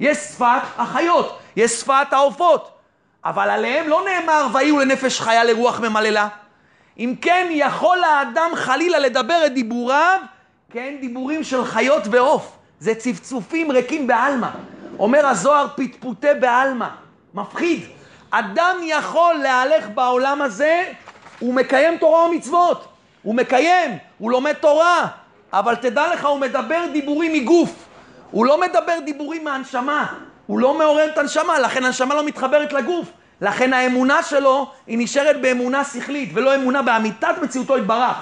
יש שפת החיות, יש שפת העופות. אבל עליהם לא נאמר, ויהיו לנפש חיה לרוח ממללה. אם כן, יכול האדם חלילה לדבר את דיבוריו, כן, דיבורים של חיות ועוף. זה צפצופים ריקים בעלמא. אומר הזוהר, פטפוטי בעלמא. מפחיד. אדם יכול להלך בעולם הזה, הוא מקיים תורה ומצוות. הוא מקיים, הוא לומד תורה. אבל תדע לך, הוא מדבר דיבורים מגוף. הוא לא מדבר דיבורים מהנשמה. הוא לא מעורר את הנשמה, לכן הנשמה לא מתחברת לגוף. לכן האמונה שלו היא נשארת באמונה שכלית, ולא אמונה באמיתת מציאותו יתברך.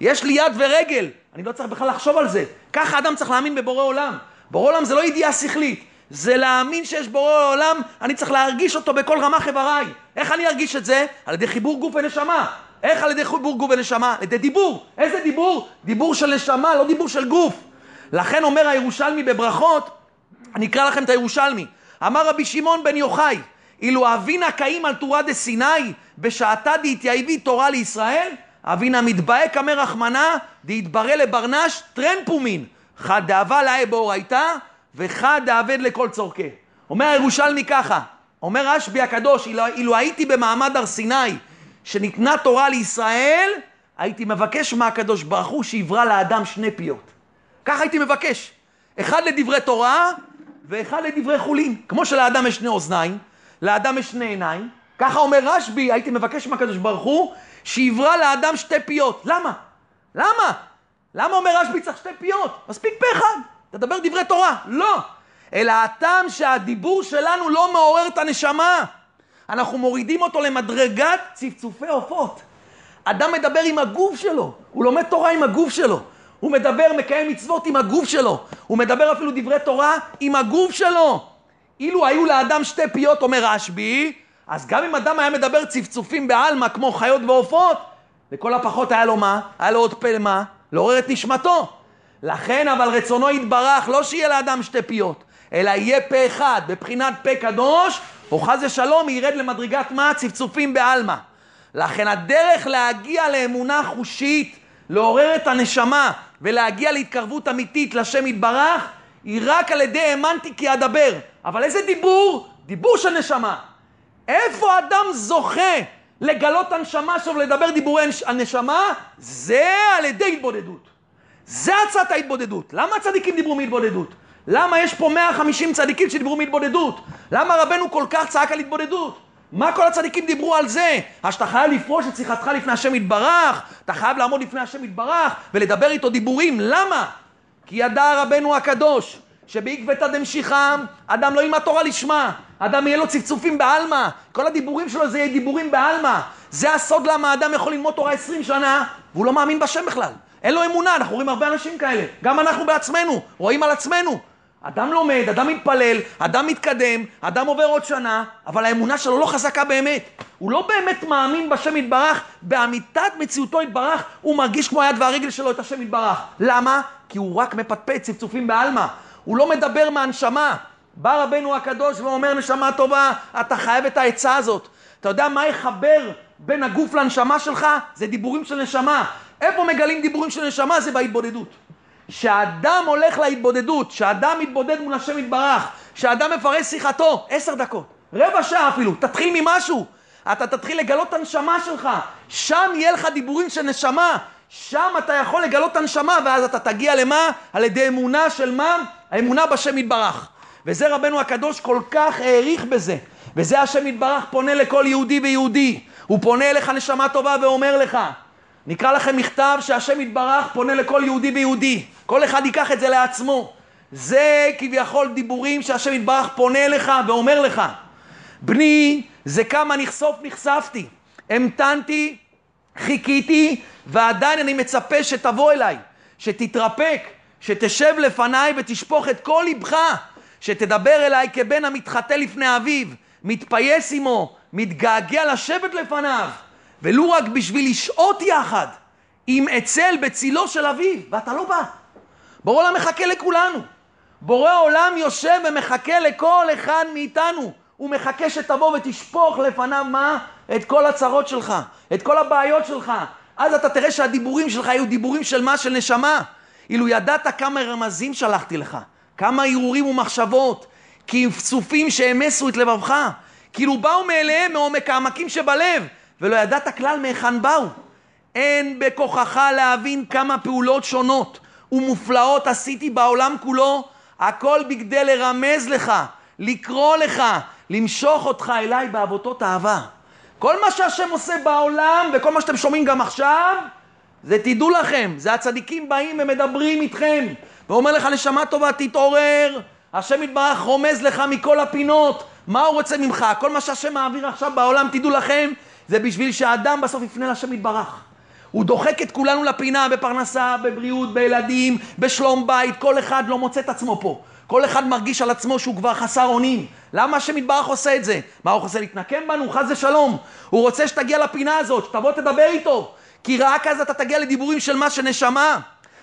יש לי יד ורגל, אני לא צריך בכלל לחשוב על זה. ככה אדם צריך להאמין בבורא עולם. בורא עולם זה לא ידיעה שכלית, זה להאמין שיש בורא עולם, אני צריך להרגיש אותו בכל רמ"ח איבריי. איך אני ארגיש את זה? על ידי חיבור גוף ונשמה. איך על ידי חיבור גוף ונשמה? על ידי דיבור. איזה דיבור? דיבור של נשמה, לא דיבור של גוף. לכן אומר הירושלמי בברכות, אני אקרא לכם את הירושלמי. אמר רבי שמעון בן יוחאי, אילו אבינה קאים על תורה דסיני, בשעתה דהתייבי תורה לישראל, אבינה מתבאק אמר רחמנה, דהתברא לברנש טרן פומין, חד דאבה לאי באורייתא, וחד דאבד לכל צורכי. אומר הירושלמי ככה, אומר רשב"י הקדוש, אילו, אילו הייתי במעמד הר סיני, שניתנה תורה לישראל, הייתי מבקש מהקדוש ברוך הוא שיברא לאדם שני פיות. ככה הייתי מבקש. אחד לדברי תורה ואחד לדברי חולין. כמו שלאדם יש שני אוזניים, לאדם יש שני עיניים, ככה אומר רשב"י, הייתי מבקש מהקדוש ברוך הוא, שיברא לאדם שתי פיות. למה? למה? למה אומר רשב"י צריך שתי פיות? מספיק פה אחד, תדבר דברי תורה. לא. אלא הטעם שהדיבור שלנו לא מעורר את הנשמה. אנחנו מורידים אותו למדרגת צפצופי עופות. אדם מדבר עם הגוף שלו, הוא לומד תורה עם הגוף שלו. הוא מדבר, מקיים מצוות עם הגוף שלו. הוא מדבר אפילו דברי תורה עם הגוף שלו. אילו היו לאדם שתי פיות, אומר רשב"י, אז גם אם אדם היה מדבר צפצופים בעלמא כמו חיות ועופות, לכל הפחות היה לו מה? היה לו עוד פה למה? לעורר את נשמתו. לכן אבל רצונו יתברך, לא שיהיה לאדם שתי פיות, אלא יהיה פה אחד, בבחינת פה קדוש, או חס ושלום ירד למדרגת מה? צפצופים בעלמא. לכן הדרך להגיע לאמונה חושית, לעורר את הנשמה ולהגיע להתקרבות אמיתית לשם יתברך, היא רק על ידי האמנתי כי אדבר. אבל איזה דיבור? דיבור של נשמה. איפה אדם זוכה לגלות הנשמה שלו ולדבר דיבורי הנשמה? זה על ידי התבודדות. זה הצעת ההתבודדות. למה הצדיקים דיברו מהתבודדות? למה יש פה 150 צדיקים שדיברו מהתבודדות? למה רבנו כל כך צעק על התבודדות? מה כל הצדיקים דיברו על זה? אז שאתה חייב לפרוש את שיחתך לפני השם יתברך, אתה חייב לעמוד לפני השם יתברך ולדבר איתו דיבורים, למה? כי ידע רבנו הקדוש שבעקבתא דמשיחם אדם לא ילמד תורה לשמה, אדם יהיה לו צפצופים בעלמא, כל הדיבורים שלו זה יהיה דיבורים בעלמא. זה הסוד למה אדם יכול ללמוד תורה 20 שנה והוא לא מאמין בשם בכלל. אין לו אמונה, אנחנו רואים הרבה אנשים כאלה. גם אנחנו בעצמנו, רואים על עצמנו. אדם לומד, אדם מתפלל, אדם מתקדם, אדם עובר עוד שנה, אבל האמונה שלו לא חזקה באמת. הוא לא באמת מאמין בשם יתברך, באמיתת מציאותו יתברך, הוא מרגיש כמו היד והרגל שלו את השם יתברך. למה? כי הוא רק מפטפט צפצופים בעלמא. הוא לא מדבר מהנשמה. בא רבנו הקדוש ואומר, נשמה טובה, אתה חייב את העצה הזאת. אתה יודע מה יחבר בין הגוף לנשמה שלך? זה דיבורים של נשמה. איפה מגלים דיבורים של נשמה? זה בהתבודדות. כשאדם הולך להתבודדות, כשאדם מתבודד מול השם יתברך, כשאדם מפרש שיחתו, עשר דקות, רבע שעה אפילו, תתחיל ממשהו. אתה תתחיל לגלות את הנשמה שלך, שם יהיה לך דיבורים של נשמה, שם אתה יכול לגלות את הנשמה, ואז אתה תגיע למה? על ידי אמונה של מה? האמונה בשם יתברך. וזה רבנו הקדוש כל כך העריך בזה. וזה השם יתברך פונה לכל יהודי ויהודי. הוא פונה אליך נשמה טובה ואומר לך, נקרא לכם מכתב שהשם יתברך פונה לכל יהודי ויהודי. כל אחד ייקח את זה לעצמו. זה כביכול דיבורים שהשם יתברך פונה אליך ואומר לך, בני, זה כמה נחשוף נחשפתי. המתנתי, חיכיתי, ועדיין אני מצפה שתבוא אליי, שתתרפק, שתשב לפניי ותשפוך את כל לבך, שתדבר אליי כבן המתחטא לפני אביו, מתפייס עמו, מתגעגע לשבת לפניו, ולו רק בשביל לשהות יחד עם אצל בצילו של אביו, ואתה לא בא. בורא עולם מחכה לכולנו. בורא עולם יושב ומחכה לכל אחד מאיתנו. הוא מחכה שתבוא ותשפוך לפניו מה? את כל הצרות שלך, את כל הבעיות שלך. אז אתה תראה שהדיבורים שלך היו דיבורים של מה? של נשמה. אילו ידעת כמה רמזים שלחתי לך, כמה הרהורים ומחשבות, כי צופים שהמסו את לבבך, כאילו באו מאליהם מעומק העמקים שבלב, ולא ידעת כלל מהיכן באו. אין בכוחך להבין כמה פעולות שונות ומופלאות עשיתי בעולם כולו, הכל בכדי לרמז לך, לקרוא לך, למשוך אותך אליי בעבותות אהבה. כל מה שהשם עושה בעולם, וכל מה שאתם שומעים גם עכשיו, זה תדעו לכם, זה הצדיקים באים ומדברים איתכם, ואומר לך נשמה טובה, תתעורר, השם יתברך רומז לך מכל הפינות, מה הוא רוצה ממך? כל מה שהשם מעביר עכשיו בעולם, תדעו לכם, זה בשביל שהאדם בסוף יפנה לשם יתברך. הוא דוחק את כולנו לפינה בפרנסה, בבריאות, בילדים, בשלום בית, כל אחד לא מוצא את עצמו פה. כל אחד מרגיש על עצמו שהוא כבר חסר אונים. למה השם יתברך עושה את זה? מה הוא רוצה להתנקם בנו? חס ושלום. הוא רוצה שתגיע לפינה הזאת, שתבוא תדבר איתו. כי רק אז אתה תגיע לדיבורים של מה שנשמה.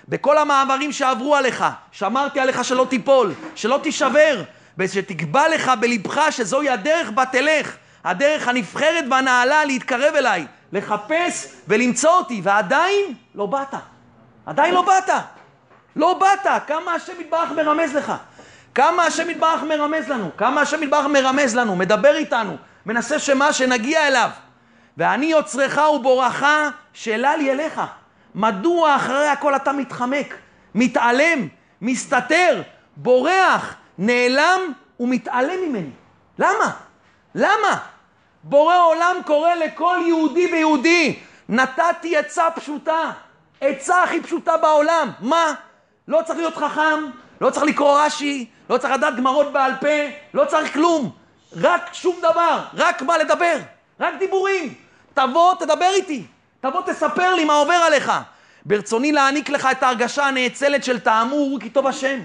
בכל המעברים שעברו עליך, שמרתי עליך שלא תיפול, שלא תישבר, ושתקבע לך בלבך שזוהי הדרך בה תלך, הדרך הנבחרת והנעלה להתקרב אליי, לחפש ולמצוא אותי, ועדיין לא באת. עדיין לא באת. לא באת. כמה השם יתברך מרמז לך. כמה השם יתברך מרמז לנו. כמה השם יתברך מרמז לנו, מדבר איתנו, מנסה שמה, שנגיע אליו. ואני יוצרך ובורך, שאלה לי אליך. מדוע אחרי הכל אתה מתחמק, מתעלם, מסתתר, בורח, נעלם ומתעלם ממני? למה? למה? בורא עולם קורא לכל יהודי ויהודי, נתתי עצה פשוטה, עצה הכי פשוטה בעולם. מה? לא צריך להיות חכם, לא צריך לקרוא רש"י, לא צריך לדעת גמרות בעל פה, לא צריך כלום. רק שום דבר, רק מה לדבר, רק דיבורים. תבוא, תדבר איתי. תבוא, תספר לי מה עובר עליך. ברצוני להעניק לך את ההרגשה הנאצלת של תאמור כי טוב השם.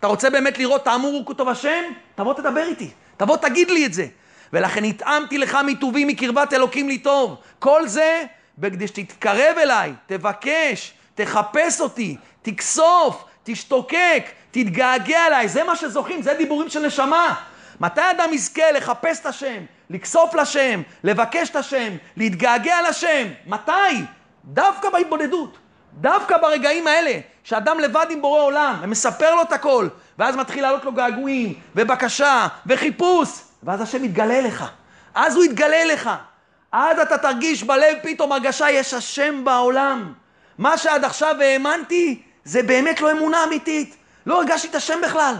אתה רוצה באמת לראות תאמור כי טוב השם? תבוא, תדבר איתי. תבוא, תגיד לי את זה. ולכן התאמתי לך מטובי מקרבת אלוקים לי טוב. כל זה בכדי שתתקרב אליי, תבקש, תחפש אותי, תכסוף, תשתוקק, תתגעגע אליי. זה מה שזוכים, זה דיבורים של נשמה. מתי אדם יזכה לחפש את השם, לכסוף לשם, לבקש את השם, להתגעגע לשם? מתי? דווקא בהתבודדות. דווקא ברגעים האלה, שאדם לבד עם בורא עולם, ומספר לו את הכל, ואז מתחיל לעלות לו געגועים, ובקשה, וחיפוש, ואז השם יתגלה לך. אז הוא יתגלה לך. אז אתה תרגיש בלב פתאום הרגשה, יש השם בעולם. מה שעד עכשיו האמנתי, זה באמת לא אמונה אמיתית. לא הרגשתי את השם בכלל.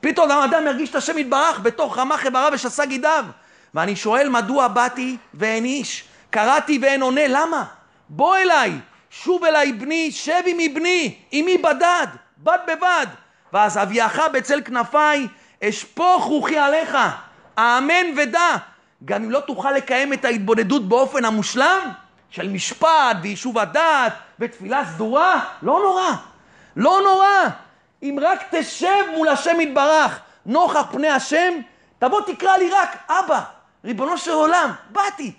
פתאום האדם ירגיש את השם יתברך בתוך רמ"ח איבריו ושסה גידיו. ואני שואל מדוע באתי ואין איש? קראתי ואין עונה, למה? בוא אליי, שוב אליי בני, שב עמי בני, עמי בדד, בד בבד. ואז אביאך בצל כנפיי, אשפוך רוחי עליך, האמן ודע. גם אם לא תוכל לקיים את ההתבודדות באופן המושלם, של משפט ויישוב הדעת ותפילה סדורה, לא נורא. לא נורא. אם רק תשב מול השם יתברך, נוכח פני השם, תבוא תקרא לי רק אבא, ריבונו של עולם, באתי,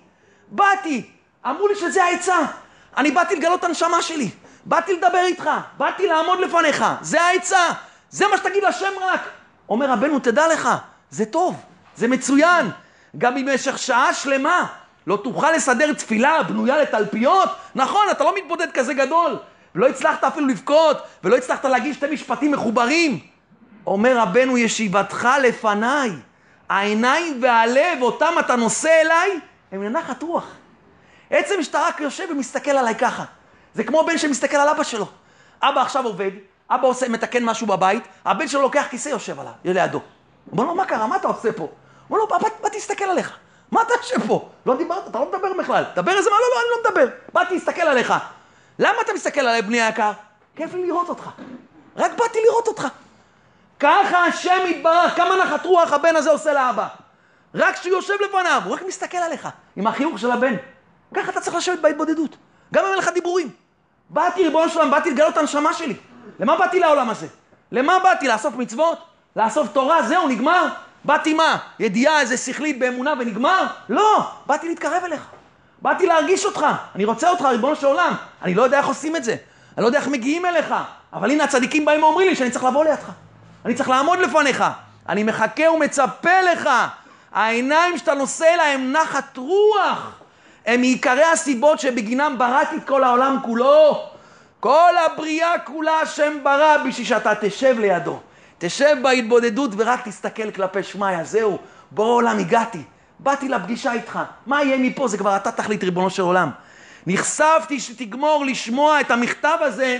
באתי, אמרו לי שזה העצה, אני באתי לגלות את הנשמה שלי, באתי לדבר איתך, באתי לעמוד לפניך, זה העצה, זה מה שתגיד לשם רק. אומר רבנו, תדע לך, זה טוב, זה מצוין, גם במשך שעה שלמה לא תוכל לסדר תפילה בנויה לתלפיות, נכון, אתה לא מתבודד כזה גדול, ולא הצלחת אפילו לבכות, ולא הצלחת להגיד שתי משפטים מחוברים. אומר רבנו, ישיבתך לפניי, העיניים והלב, אותם אתה נושא אליי, הם לנחת רוח. עצם שאתה רק יושב ומסתכל עליי ככה. זה כמו בן שמסתכל על אבא שלו. אבא עכשיו עובד, אבא עושה, מתקן משהו בבית, הבן שלו לוקח כיסא יושב עליו, לידו. אומר לו, מה קרה? מה אתה עושה פה? אומר לו, בא, בא תסתכל עליך. מה אתה יושב פה? לא דיברת, אתה לא מדבר בכלל. דבר איזה מה? לא, לא, אני לא מדבר. באתי להסתכל עליך. למה אתה מסתכל עליי, בני היקר? כיף לי לראות אותך. רק באתי לראות אותך. ככה השם יתברך, כמה נחת רוח הבן הזה עושה לאבא. רק כשהוא יושב לפניו, הוא רק מסתכל עליך, עם החיוך של הבן. ככה אתה צריך לשבת בהתבודדות. גם אם אין לך דיבורים. באתי, ריבונו של עולם, באתי לגלות את הנשמה שלי. למה באתי לעולם הזה? למה באתי? לאסוף מצוות? לאסוף תורה? זהו, נגמר? באתי מה? ידיעה איזה שכלית באמונה ונגמר? לא, באתי להתקרב אליך. באתי להרגיש אותך, אני רוצה אותך, ריבונו של עולם. אני לא יודע איך עושים את זה, אני לא יודע איך מגיעים אליך, אבל הנה הצדיקים באים ואומרים לי שאני צריך לבוא לידך. אני צריך לעמוד לפניך. אני מחכה ומצפה לך. העיניים שאתה נושא אליהם נחת רוח. הם מעיקרי הסיבות שבגינם בראתי את כל העולם כולו. כל הבריאה כולה השם ברא בשביל שאתה תשב לידו. תשב בהתבודדות ורק תסתכל כלפי שמיא, זהו, בורא עולם הגעתי. באתי לפגישה איתך, מה יהיה מפה? זה כבר אתה תחליט, ריבונו של עולם. נחשפתי שתגמור לשמוע את המכתב הזה,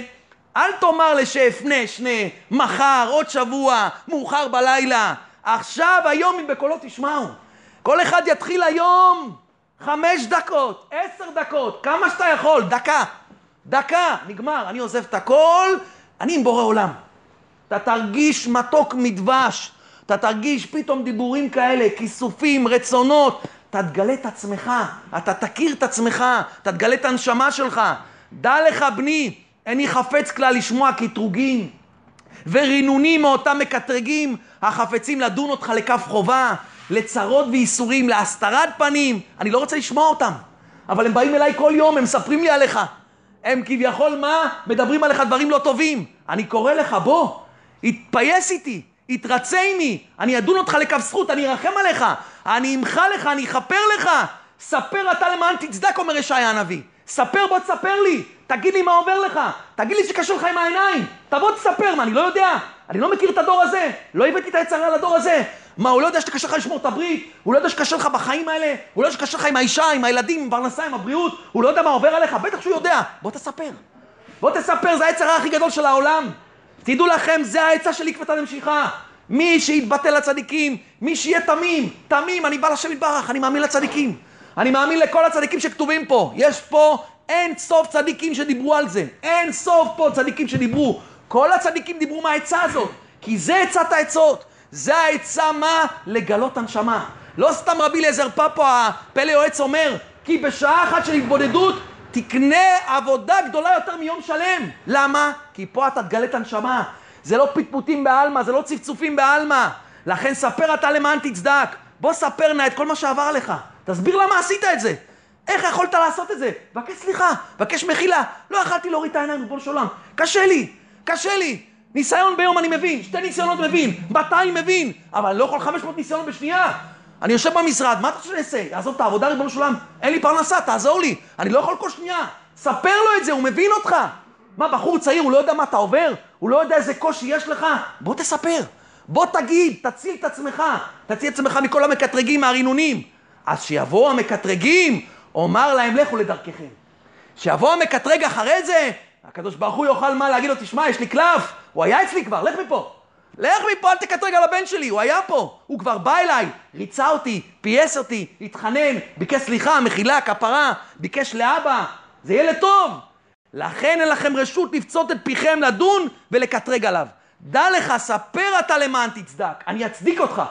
אל תאמר לשאפנה שנה, מחר, עוד שבוע, מאוחר בלילה. עכשיו, היום, אם בקולו תשמעו. כל אחד יתחיל היום חמש דקות, עשר דקות, כמה שאתה יכול, דקה. דקה, נגמר. אני עוזב את הכל, אני עם בורא עולם. אתה תרגיש מתוק מדבש. אתה תרגיש פתאום דיבורים כאלה, כיסופים, רצונות. אתה תגלה את עצמך, אתה תכיר את עצמך, אתה תגלה את הנשמה שלך. דע לך, בני, איני חפץ כלל לשמוע קטרוגים ורינונים מאותם מקטרגים החפצים לדון אותך לכף חובה, לצרות וייסורים, להסתרת פנים. אני לא רוצה לשמוע אותם, אבל הם באים אליי כל יום, הם מספרים לי עליך. הם כביכול מה? מדברים עליך דברים לא טובים. אני קורא לך, בוא, התפייס איתי, התרצה עימי, אני אדון אותך לכף זכות, אני ארחם עליך, אני אמחה לך, אני אכפר לך. ספר אתה למען תצדק, אומר ישעיה הנביא. ספר, בוא תספר לי, תגיד לי מה עובר לך, תגיד לי שקשה לך עם העיניים, תבוא תספר, מה, אני לא יודע? אני לא מכיר את הדור הזה, לא הבאתי את היצרה לדור הזה. מה, הוא לא יודע שקשה לך לשמור את הברית? הוא לא יודע שקשה לך בחיים האלה? הוא לא יודע שקשה לך עם האישה, עם הילדים, עם פרנסה, עם הבריאות? הוא לא יודע מה עובר עליך? בטח שהוא יודע. בוא תספר. בוא תספר, זה היצרה הכי גדול של העולם. תדעו לכם, זה העצה של עקבתא דמשיחא. מי שיתבטל לצדיקים, מי שיהיה תמים, תמים, אני בא לשם יתברך, אני מאמין לצדיקים. אני מאמין לכל הצדיקים שכתובים פה. יש פה אין סוף צדיקים שדיברו על זה. אין סוף פה צדיקים שדיברו. כל הצדיקים דיברו מהעצה הזאת. כי זה עצת העצות. זה העצה מה? לגלות הנשמה. לא סתם רבי אליעזר פפו, הפלא יועץ אומר, כי בשעה אחת של התבודדות תקנה עבודה גדולה יותר מיום שלם. למה? כי פה אתה תגלה את הנשמה. זה לא פטפוטים בעלמא, זה לא צפצופים בעלמא. לכן ספר אתה למען תצדק. בוא ספר נא את כל מה שעבר לך. תסביר למה עשית את זה. איך יכולת לעשות את זה? בקש סליחה, בקש מחילה. לא יכלתי להוריד את העיניים, ריבונו של עולם. קשה לי, קשה לי. ניסיון ביום אני מבין, שתי ניסיונות מבין, 200 מבין, אבל אני לא יכול 500 ניסיונות בשנייה. אני יושב במשרד, מה אתה חושב שאני אעשה? יעזוב את העבודה, ריבונו של עולם, אין לי פרנסה, תעזור לי. אני לא יכול כל שנייה. ספר לו את זה, הוא מבין אותך. מה, בחור צעיר, הוא לא יודע מה אתה עובר? הוא לא יודע איזה קושי יש לך? בוא תספר. בוא תגיד, תציל את עצמך. תציל את עצמך מכל המקטרגים, מהרינונים. אז שיבואו המקטרגים, אומר להם, לכו לדרככם. שיבוא המקטרג אחרי זה, הקדוש ברוך הוא יאכל מה להגיד לו, תשמע, יש לי קלף, הוא היה אצלי כבר, לך מפה. לך מפה, אל תקטרג על הבן שלי, הוא היה פה, הוא כבר בא אליי, ריצה אותי, פייס אותי, התחנן, ביקש סליחה, מחילה, כפרה, ביקש לאבא, זה ילד טוב. לכן אין לכם רשות לפצות את פיכם לדון ולקטרג עליו. דע לך, ספר אתה למען תצדק, אני אצדיק אותך.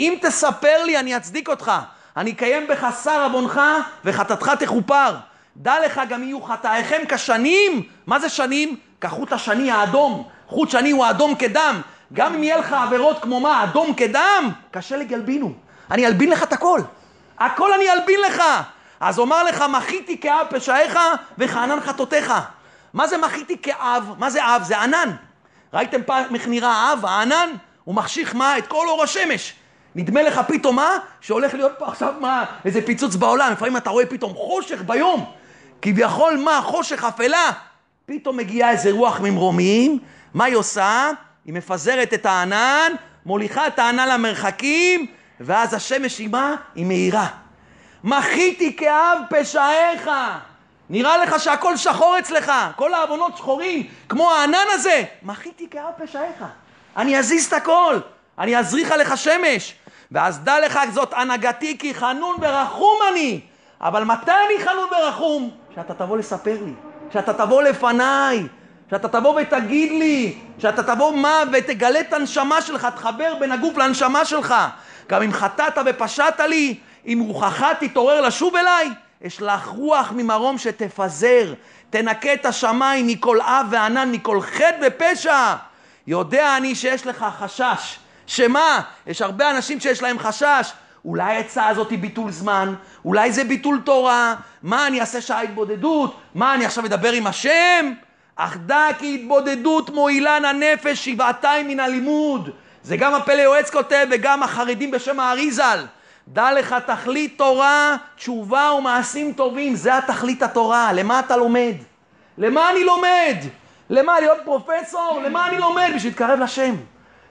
אם תספר לי, אני אצדיק אותך. אני אקיים בך שר עוונך וחטאתך תכופר. דע לך גם יהיו חטאיכם כשנים. מה זה שנים? כחוט השני האדום. חוט שני הוא האדום כדם. גם אם יהיה לך עבירות כמו מה, אדום כדם, קשה לגלבינו. אני אלבין לך את הכל. הכל אני אלבין לך. אז אומר לך, מחיתי כאב פשעיך וכענן חטאותיך. מה זה מחיתי כאב? מה זה אב? זה ענן. ראיתם פעם איך נראה אב, הענן? הוא מחשיך מה? את כל אור השמש. נדמה לך פתאום מה? שהולך להיות פה עכשיו מה? איזה פיצוץ בעולם. לפעמים אתה רואה פתאום חושך ביום. כביכול מה? חושך, אפלה. פתאום מגיעה איזה רוח ממרומים, מה היא עושה? היא מפזרת את הענן, מוליכה את הענן למרחקים, ואז השמש היא מה? היא מאירה. מחיתי כאב פשעיך. נראה לך שהכל שחור אצלך, כל העוונות שחורים, כמו הענן הזה. מחיתי כאב פשעיך. אני אזיז את הכל, אני אזריח עליך שמש. ואז דע לך זאת הנהגתי כי חנון ורחום אני. אבל מתי אני חנון ורחום? שאתה תבוא לספר לי, שאתה תבוא לפניי, שאתה תבוא ותגיד לי, שאתה תבוא מה ותגלה את הנשמה שלך, תחבר בין הגוף לנשמה שלך. גם אם חטאת ופשעת לי, אם רוחך תתעורר לשוב אליי, אשלח רוח ממרום שתפזר, תנקה את השמיים מכל אב וענן, מכל חטא ופשע. יודע אני שיש לך חשש. שמה? יש הרבה אנשים שיש להם חשש. אולי העצה הזאת היא ביטול זמן, אולי זה ביטול תורה, מה אני אעשה שעה התבודדות? מה אני עכשיו אדבר עם השם? אך דע כי התבודדות מועילן הנפש שבעתיים מן הלימוד. זה גם הפלא יועץ כותב וגם החרדים בשם האריזל. דע לך תכלית תורה, תשובה ומעשים טובים, זה התכלית התורה. למה אתה לומד? למה אני לומד? למה להיות פרופסור? למה אני לומד? בשביל להתקרב לשם.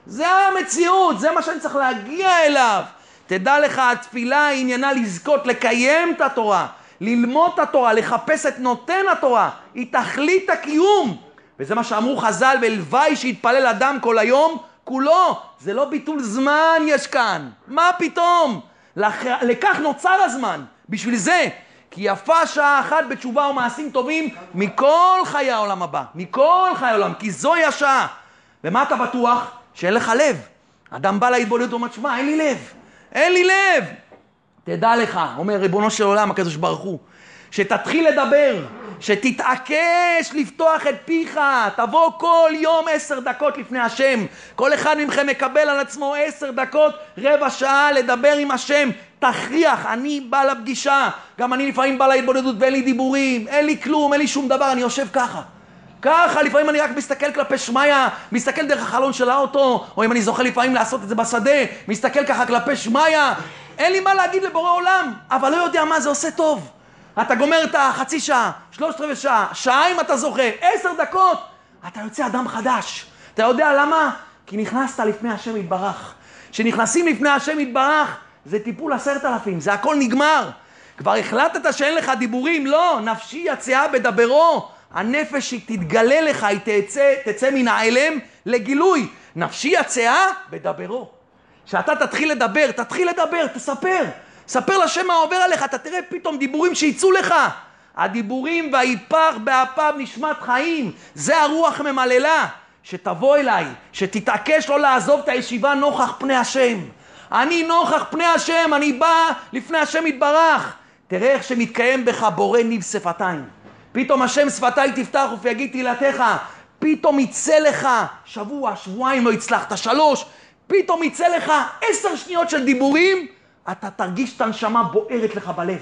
זה המציאות, זה מה שאני צריך להגיע אליו. תדע לך, התפילה עניינה לזכות לקיים את התורה, ללמוד את התורה, לחפש את נותן התורה, היא תכלית הקיום. וזה מה שאמרו חז"ל, והלוואי שיתפלל אדם כל היום כולו. זה לא ביטול זמן יש כאן, מה פתאום? לכ... לכך נוצר הזמן, בשביל זה. כי יפה שעה אחת בתשובה ומעשים טובים מכל חיי העולם הבא, מכל חיי העולם, כי זוהי השעה. ומה אתה בטוח? שאין לך לב. אדם בא להתבודדות ואומר, שמע, אין לי לב. אין לי לב. תדע לך, אומר ריבונו של עולם, הקדוש ברוך הוא, שתתחיל לדבר, שתתעקש לפתוח את פיך, תבוא כל יום עשר דקות לפני השם. כל אחד מכם מקבל על עצמו עשר דקות, רבע שעה לדבר עם השם. תכריח, אני בא לפגישה, גם אני לפעמים בא להתבודדות ואין לי דיבורים, אין לי כלום, אין לי שום דבר, אני יושב ככה. ככה, לפעמים אני רק מסתכל כלפי שמיא, מסתכל דרך החלון של האוטו, או אם אני זוכה לפעמים לעשות את זה בשדה, מסתכל ככה כלפי שמיא, אין לי מה להגיד לבורא עולם, אבל לא יודע מה זה עושה טוב. אתה גומר את החצי שעה, שלושת רבעי שעה, שעה אם אתה זוכה, עשר דקות, אתה יוצא אדם חדש. אתה יודע למה? כי נכנסת לפני השם יתברך. כשנכנסים לפני השם יתברך, זה טיפול עשרת אלפים, זה הכל נגמר. כבר החלטת שאין לך דיבורים? לא, נפשי יצאה בדברו. הנפש היא תתגלה לך, היא תצא, תצא מן ההלם לגילוי. נפשי יצאה בדברו. כשאתה תתחיל לדבר, תתחיל לדבר, תספר. ספר לשם מה עובר עליך, אתה תראה פתאום דיבורים שיצאו לך. הדיבורים והיפח באפיו נשמת חיים, זה הרוח ממללה. שתבוא אליי, שתתעקש לא לעזוב את הישיבה נוכח פני השם. אני נוכח פני השם, אני בא לפני השם יתברך. תראה איך שמתקיים בך בורא ניב שפתיים. פתאום השם שפתיי תפתח ופיגיד תהילתך. פתאום יצא לך שבוע, שבועיים לא הצלחת, שלוש, פתאום יצא לך עשר שניות של דיבורים, אתה תרגיש את הנשמה בוערת לך בלב.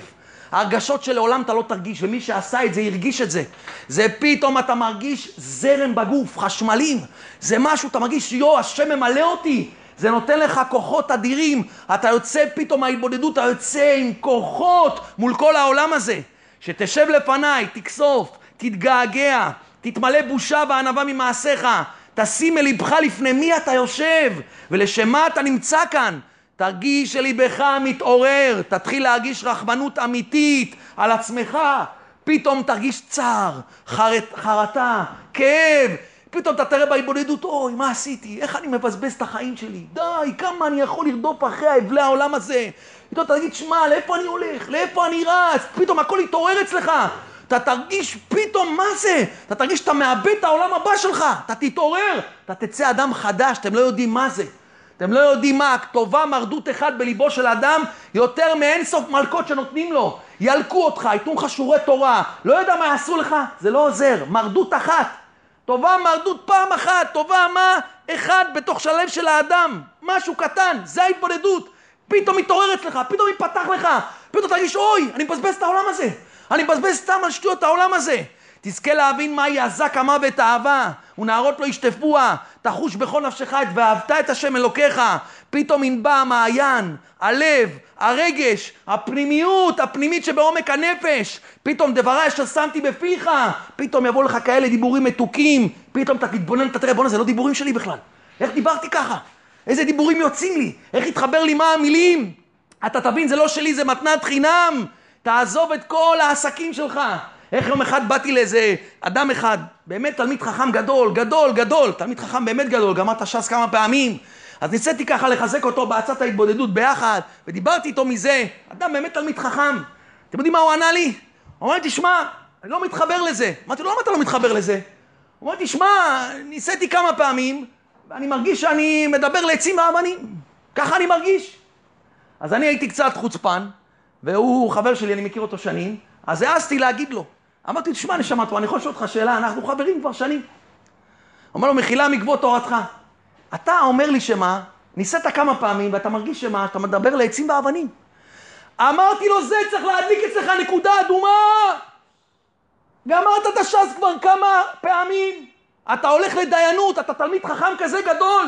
הרגשות שלעולם אתה לא תרגיש, ומי שעשה את זה הרגיש את זה. זה פתאום אתה מרגיש זרם בגוף, חשמלים. זה משהו, אתה מרגיש, יו, השם ממלא אותי. זה נותן לך כוחות אדירים. אתה יוצא פתאום מההתבודדות, אתה יוצא עם כוחות מול כל העולם הזה. שתשב לפניי, תכסוף, תתגעגע, תתמלא בושה וענווה ממעשיך. תשים אל לבך לפני מי אתה יושב ולשם מה אתה נמצא כאן. תרגיש שליבך מתעורר, תתחיל להרגיש רחמנות אמיתית על עצמך. פתאום תרגיש צער, חרת, חרטה, כאב. פתאום אתה תראה בהתבודדות, אוי, מה עשיתי? איך אני מבזבז את החיים שלי? די, כמה אני יכול לרדוף אחרי האבלי העולם הזה? פתאום אתה תגיד, שמע, לאיפה אני הולך? לאיפה אני רץ? פתאום הכל יתעורר אצלך. אתה תרגיש פתאום מה זה, אתה תרגיש שאתה מאבד את העולם הבא שלך, אתה תתעורר, אתה תצא אדם חדש, אתם לא יודעים מה זה. אתם לא יודעים מה, כתובה מרדות אחד בליבו של האדם יותר מאין סוף מלכות שנותנים לו. ילקו אותך, ייתנו לך שיעורי תורה, לא יודע מה יעשו לך, זה לא עוזר, מרדות אחת. טובה מרדות פעם אחת, טובה מה? אחד בתוך שלב של האדם, משהו קטן, זה ההתבודדות. פתאום מתעורר אצלך, פתאום ייפתח לך, פתאום תרגיש, אוי, אני מבזבז את העולם הזה. אני מבזבז סתם על שטויות העולם הזה. תזכה להבין מהי עזק המוות האהבה, ונערות לא ישטפוה, תחוש בכל נפשך את ואהבת את השם אלוקיך. פתאום ינבע המעיין, הלב, הרגש, הפנימיות, הפנימית שבעומק הנפש. פתאום דבריי אשר שמתי בפיך, פתאום יבואו לך כאלה דיבורים מתוקים, פתאום אתה תתבונן, אתה תראה, בואנה, זה לא דיבורים שלי בכלל. איך דיברתי ככה? איזה דיבורים יוצאים לי? איך התחבר לי מה המילים? אתה תבין, זה לא שלי, זה מתנת חינם. תעזוב את כל העסקים שלך. איך יום אחד באתי לאיזה אדם אחד, באמת תלמיד חכם גדול, גדול, גדול, תלמיד חכם באמת גדול, גמר את הש"ס כמה פעמים. אז ניסיתי ככה לחזק אותו בעצת ההתבודדות ביחד, ודיברתי איתו מזה, אדם באמת תלמיד חכם. אתם יודעים מה הוא ענה לי? הוא אמר לי, תשמע, אני לא מתחבר לזה. אמרתי לו, למה אתה לא מתחבר לזה? הוא אמר תשמע, ניסיתי כמה פעמים, ואני מרגיש שאני מדבר לעצים ואבנים. ככה אני מרגיש. אז אני הייתי קצת חוצפן, והוא חבר שלי, אני מכיר אותו שנים, אז העזתי להגיד לו. אמרתי, תשמע, נשמה טובה, אני יכול לשאול אותך שאלה, אנחנו חברים כבר שנים. אומר לו, מחילה מכבוד תורתך. אתה אומר לי שמה, ניסית כמה פעמים, ואתה מרגיש שמה, אתה מדבר לעצים ואבנים. אמרתי לו, זה צריך להדליק אצלך נקודה אדומה. גמרת את הש"ס כבר כמה פעמים. אתה הולך לדיינות, אתה תלמיד חכם כזה גדול.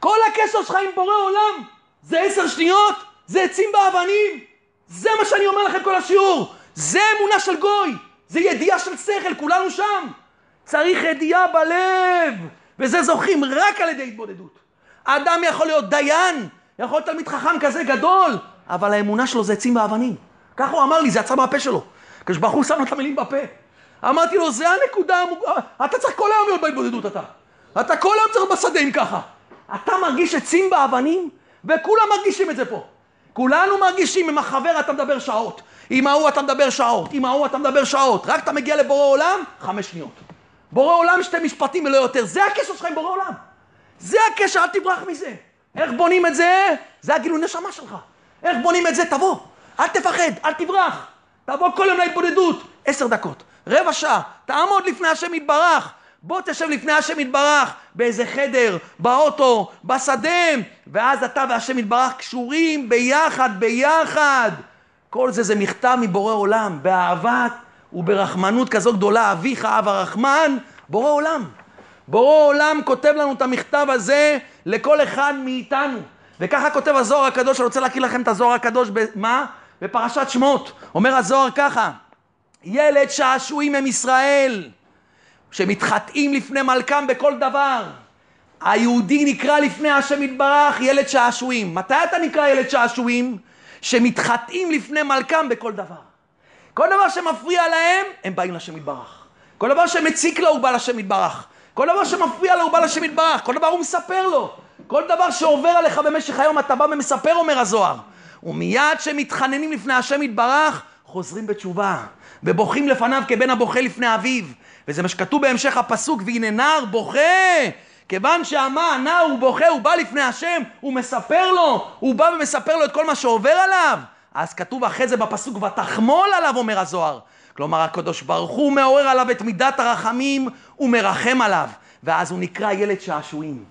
כל הקשר שלך עם בורא עולם זה עשר שניות, זה עצים ואבנים. זה מה שאני אומר לכם כל השיעור. זה אמונה של גוי. זה ידיעה של שכל, כולנו שם. צריך ידיעה בלב, וזה זוכים רק על ידי התבודדות. האדם יכול להיות דיין, יכול להיות תלמיד חכם כזה גדול, אבל האמונה שלו זה עצים ואבנים. ככה הוא אמר לי, זה יצא מהפה שלו. כשברוך הוא שם לו את המילים בפה. אמרתי לו, זה הנקודה, אתה צריך כל היום להיות בהתבודדות אתה. אתה כל היום צריך בשדה אם ככה. אתה מרגיש עצים ואבנים, וכולם מרגישים את זה פה. כולנו מרגישים, עם החבר אתה מדבר שעות, עם ההוא אתה מדבר שעות, עם ההוא אתה מדבר שעות, רק אתה מגיע לבורא עולם, חמש שניות. בורא עולם שתי משפטים ולא יותר, זה הקשר שלך עם בורא עולם. זה הקשר, אל תברח מזה. איך בונים את זה? זה הגילוי נשמה שלך. איך בונים את זה? תבוא, אל תפחד, אל תברח. תבוא כל יום להתבודדות, עשר דקות, רבע שעה, תעמוד לפני השם יתברך. בוא תשב לפני השם יתברך באיזה חדר, באוטו, בשדה, ואז אתה והשם יתברך קשורים ביחד, ביחד. כל זה זה מכתב מבורא עולם, באהבת וברחמנות כזו גדולה, אביך אב הרחמן, בורא עולם. בורא עולם כותב לנו את המכתב הזה לכל אחד מאיתנו. וככה כותב הזוהר הקדוש, אני רוצה להקריא לכם את הזוהר הקדוש, מה? בפרשת שמות. אומר הזוהר ככה, ילד שעשועים הם ישראל. שמתחטאים לפני מלכם בכל דבר. היהודי נקרא לפני השם יתברך ילד שעשועים. מתי אתה נקרא ילד שעשועים? שמתחטאים לפני מלכם בכל דבר. כל דבר שמפריע להם, הם באים לשם יתברך. כל דבר שמציק לו, הוא בא לשם יתברך. כל דבר שמפריע לו, הוא בא לשם יתברך. כל דבר הוא מספר לו. כל דבר שעובר עליך במשך היום, אתה בא ומספר, אומר הזוהר. ומיד שמתחננים לפני השם יתברך, חוזרים בתשובה. ובוכים לפניו כבן הבוכה לפני אביו. וזה מה שכתוב בהמשך הפסוק, והנה נער בוכה, כיוון שאמה הנער הוא בוכה, הוא בא לפני השם, הוא מספר לו, הוא בא ומספר לו את כל מה שעובר עליו. אז כתוב אחרי זה בפסוק, ותחמול עליו, אומר הזוהר. כלומר, הקדוש ברוך הוא מעורר עליו את מידת הרחמים ומרחם עליו. ואז הוא נקרא ילד שעשועים.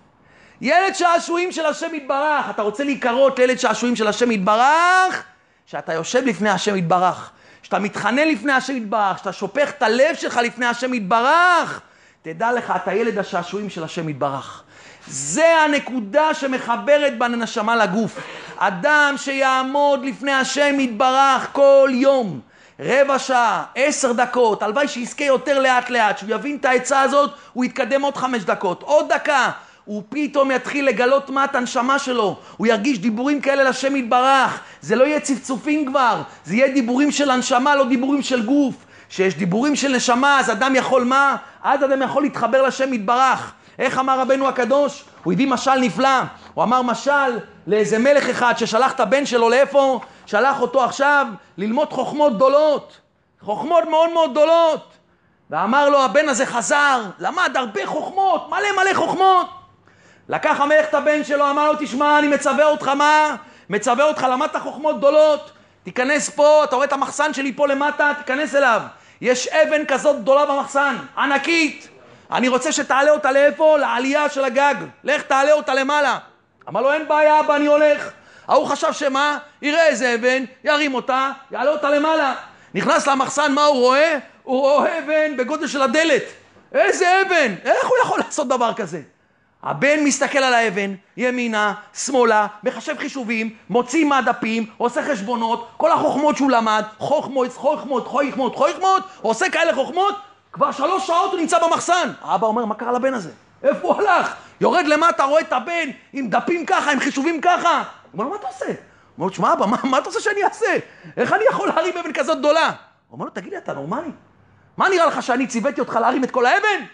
ילד שעשועים של השם יתברך. אתה רוצה להיקרות לילד שעשועים של השם יתברך? שאתה יושב לפני השם יתברך. כשאתה מתחנן לפני השם יתברך, כשאתה שופך את הלב שלך לפני השם יתברך, תדע לך, אתה ילד השעשועים של השם יתברך. זה הנקודה שמחברת בין הנשמה לגוף. אדם שיעמוד לפני השם יתברך כל יום, רבע שעה, עשר דקות, הלוואי שיזכה יותר לאט לאט, שהוא יבין את העצה הזאת, הוא יתקדם עוד חמש דקות, עוד דקה, הוא פתאום יתחיל לגלות מה את הנשמה שלו, הוא ירגיש דיבורים כאלה לשם יתברך, זה לא יהיה צפצופים כבר, זה יהיה דיבורים של הנשמה, לא דיבורים של גוף. שיש דיבורים של נשמה, אז אדם יכול מה? אז אדם יכול להתחבר לשם יתברך. איך אמר רבנו הקדוש? הוא הביא משל נפלא. הוא אמר משל לאיזה מלך אחד ששלח את הבן שלו לאיפה? שלח אותו עכשיו ללמוד חוכמות גדולות. חוכמות מאוד מאוד גדולות. ואמר לו, הבן הזה חזר, למד הרבה חוכמות, מלא מלא חוכמות. לקח המלך את הבן שלו, אמר לו, תשמע, אני מצווה אותך מה? מצווה אותך, למדת חוכמות גדולות, תיכנס פה, אתה רואה את המחסן שלי פה למטה, תיכנס אליו. יש אבן כזאת גדולה במחסן, ענקית. אני רוצה שתעלה אותה לאיפה? לעלייה של הגג. לך תעלה אותה למעלה. אמר לו, אין בעיה, אבא, אני הולך. ההוא חשב שמה? יראה איזה אבן, ירים אותה, יעלה אותה למעלה. נכנס למחסן, מה הוא רואה? הוא רואה אבן בגודל של הדלת. איזה אבן? איך הוא יכול לעשות דבר כזה? הבן מסתכל על האבן, ימינה, שמאלה, מחשב חישובים, מוציא מהדפים, עושה חשבונות, כל החוכמות שהוא למד, חוכמות, חוכמות, חוכמות, חוכמות, עושה כאלה חוכמות, כבר שלוש שעות הוא נמצא במחסן. האבא אומר, מה קרה לבן הזה? איפה הוא הלך? יורד למטה, רואה את הבן עם דפים ככה, עם חישובים ככה. הוא אומר לו, מה אתה עושה? הוא אומר לו, תשמע אבא, מה, מה אתה רוצה שאני אעשה? איך אני יכול להרים אבן כזאת גדולה? הוא אומר לו, תגיד לי, אתה נורמלי? מה נראה לך שאני ציוויתי אותך להרים את כל האבן?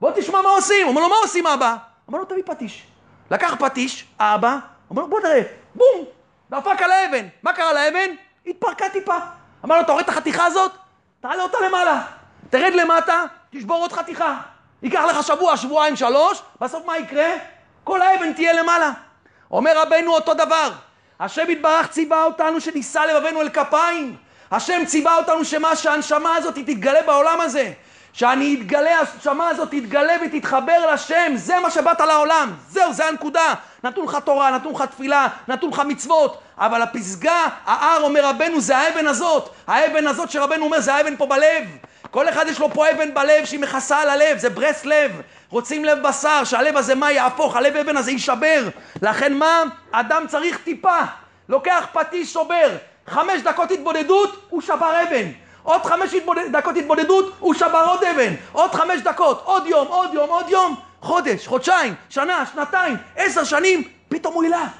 בוא תשמע מה עושים. אומר לו, מה עושים אבא? אמר לו, תביא פטיש. לקח פטיש, האבא, אומר לו, בוא תראה, בום, דפק על האבן. מה קרה לאבן? התפרקה טיפה. אמר לו, אתה רואה את החתיכה הזאת? תעלה אותה למעלה. תרד למטה, תשבור עוד חתיכה. ייקח לך שבוע, שבועיים, שלוש, בסוף מה יקרה? כל האבן תהיה למעלה. אומר רבנו אותו דבר. השם יתברך ציווה אותנו שנישא לבבינו אל כפיים. השם ציווה אותנו שמה שהנשמה הזאת תתגלה בעולם הזה. שאני אתגלה, השמה הזאת תתגלה ותתחבר לשם, זה מה שבאת לעולם, זהו, זה הנקודה. נתנו לך תורה, נתנו לך תפילה, נתנו לך מצוות, אבל הפסגה, ההר, אומר רבנו, זה האבן הזאת. האבן הזאת שרבנו אומר, זה האבן פה בלב. כל אחד יש לו פה אבן בלב שהיא מכסה על הלב, זה ברס לב. רוצים לב בשר, שהלב הזה מה יהפוך, הלב אבן הזה יישבר. לכן מה? אדם צריך טיפה. לוקח פטיש שובר, חמש דקות התבודדות, הוא שבר אבן. עוד חמש התבודד... דקות התבודדות, הוא שבר עוד אבן. עוד חמש דקות, עוד יום, עוד יום, עוד יום. חודש, חודשיים, שנה, שנתיים, עשר שנים, פתאום הוא ילך.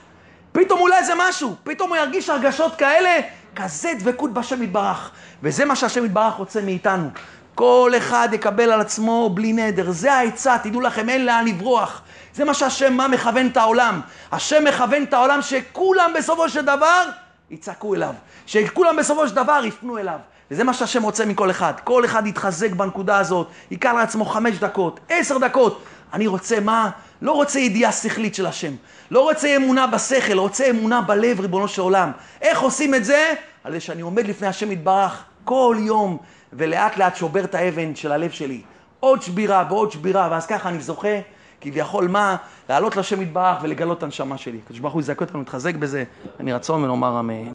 פתאום אולי זה משהו, פתאום הוא ירגיש הרגשות כאלה, כזה דבקות בשם יתברך. וזה מה שהשם יתברך רוצה מאיתנו. כל אחד יקבל על עצמו בלי נדר. זה העצה, תדעו לכם, אין לאן לברוח. זה מה שהשם מה מכוון את העולם. השם מכוון את העולם שכולם בסופו של דבר יצעקו אליו. שכולם בסופו של דבר יפנו אליו. וזה מה שהשם רוצה מכל אחד. כל אחד יתחזק בנקודה הזאת, ייקח לעצמו חמש דקות, עשר דקות. אני רוצה מה? לא רוצה ידיעה שכלית של השם. לא רוצה אמונה בשכל, רוצה אמונה בלב, ריבונו של עולם. איך עושים את זה? על זה שאני עומד לפני השם יתברך כל יום, ולאט לאט שובר את האבן של הלב שלי. עוד שבירה ועוד שבירה, ואז ככה אני זוכה, כביכול מה? לעלות לשם יתברך ולגלות את הנשמה שלי. הקדוש ברוך הוא יזכה אותנו, להתחזק בזה. אני רצון ונאמר אמן.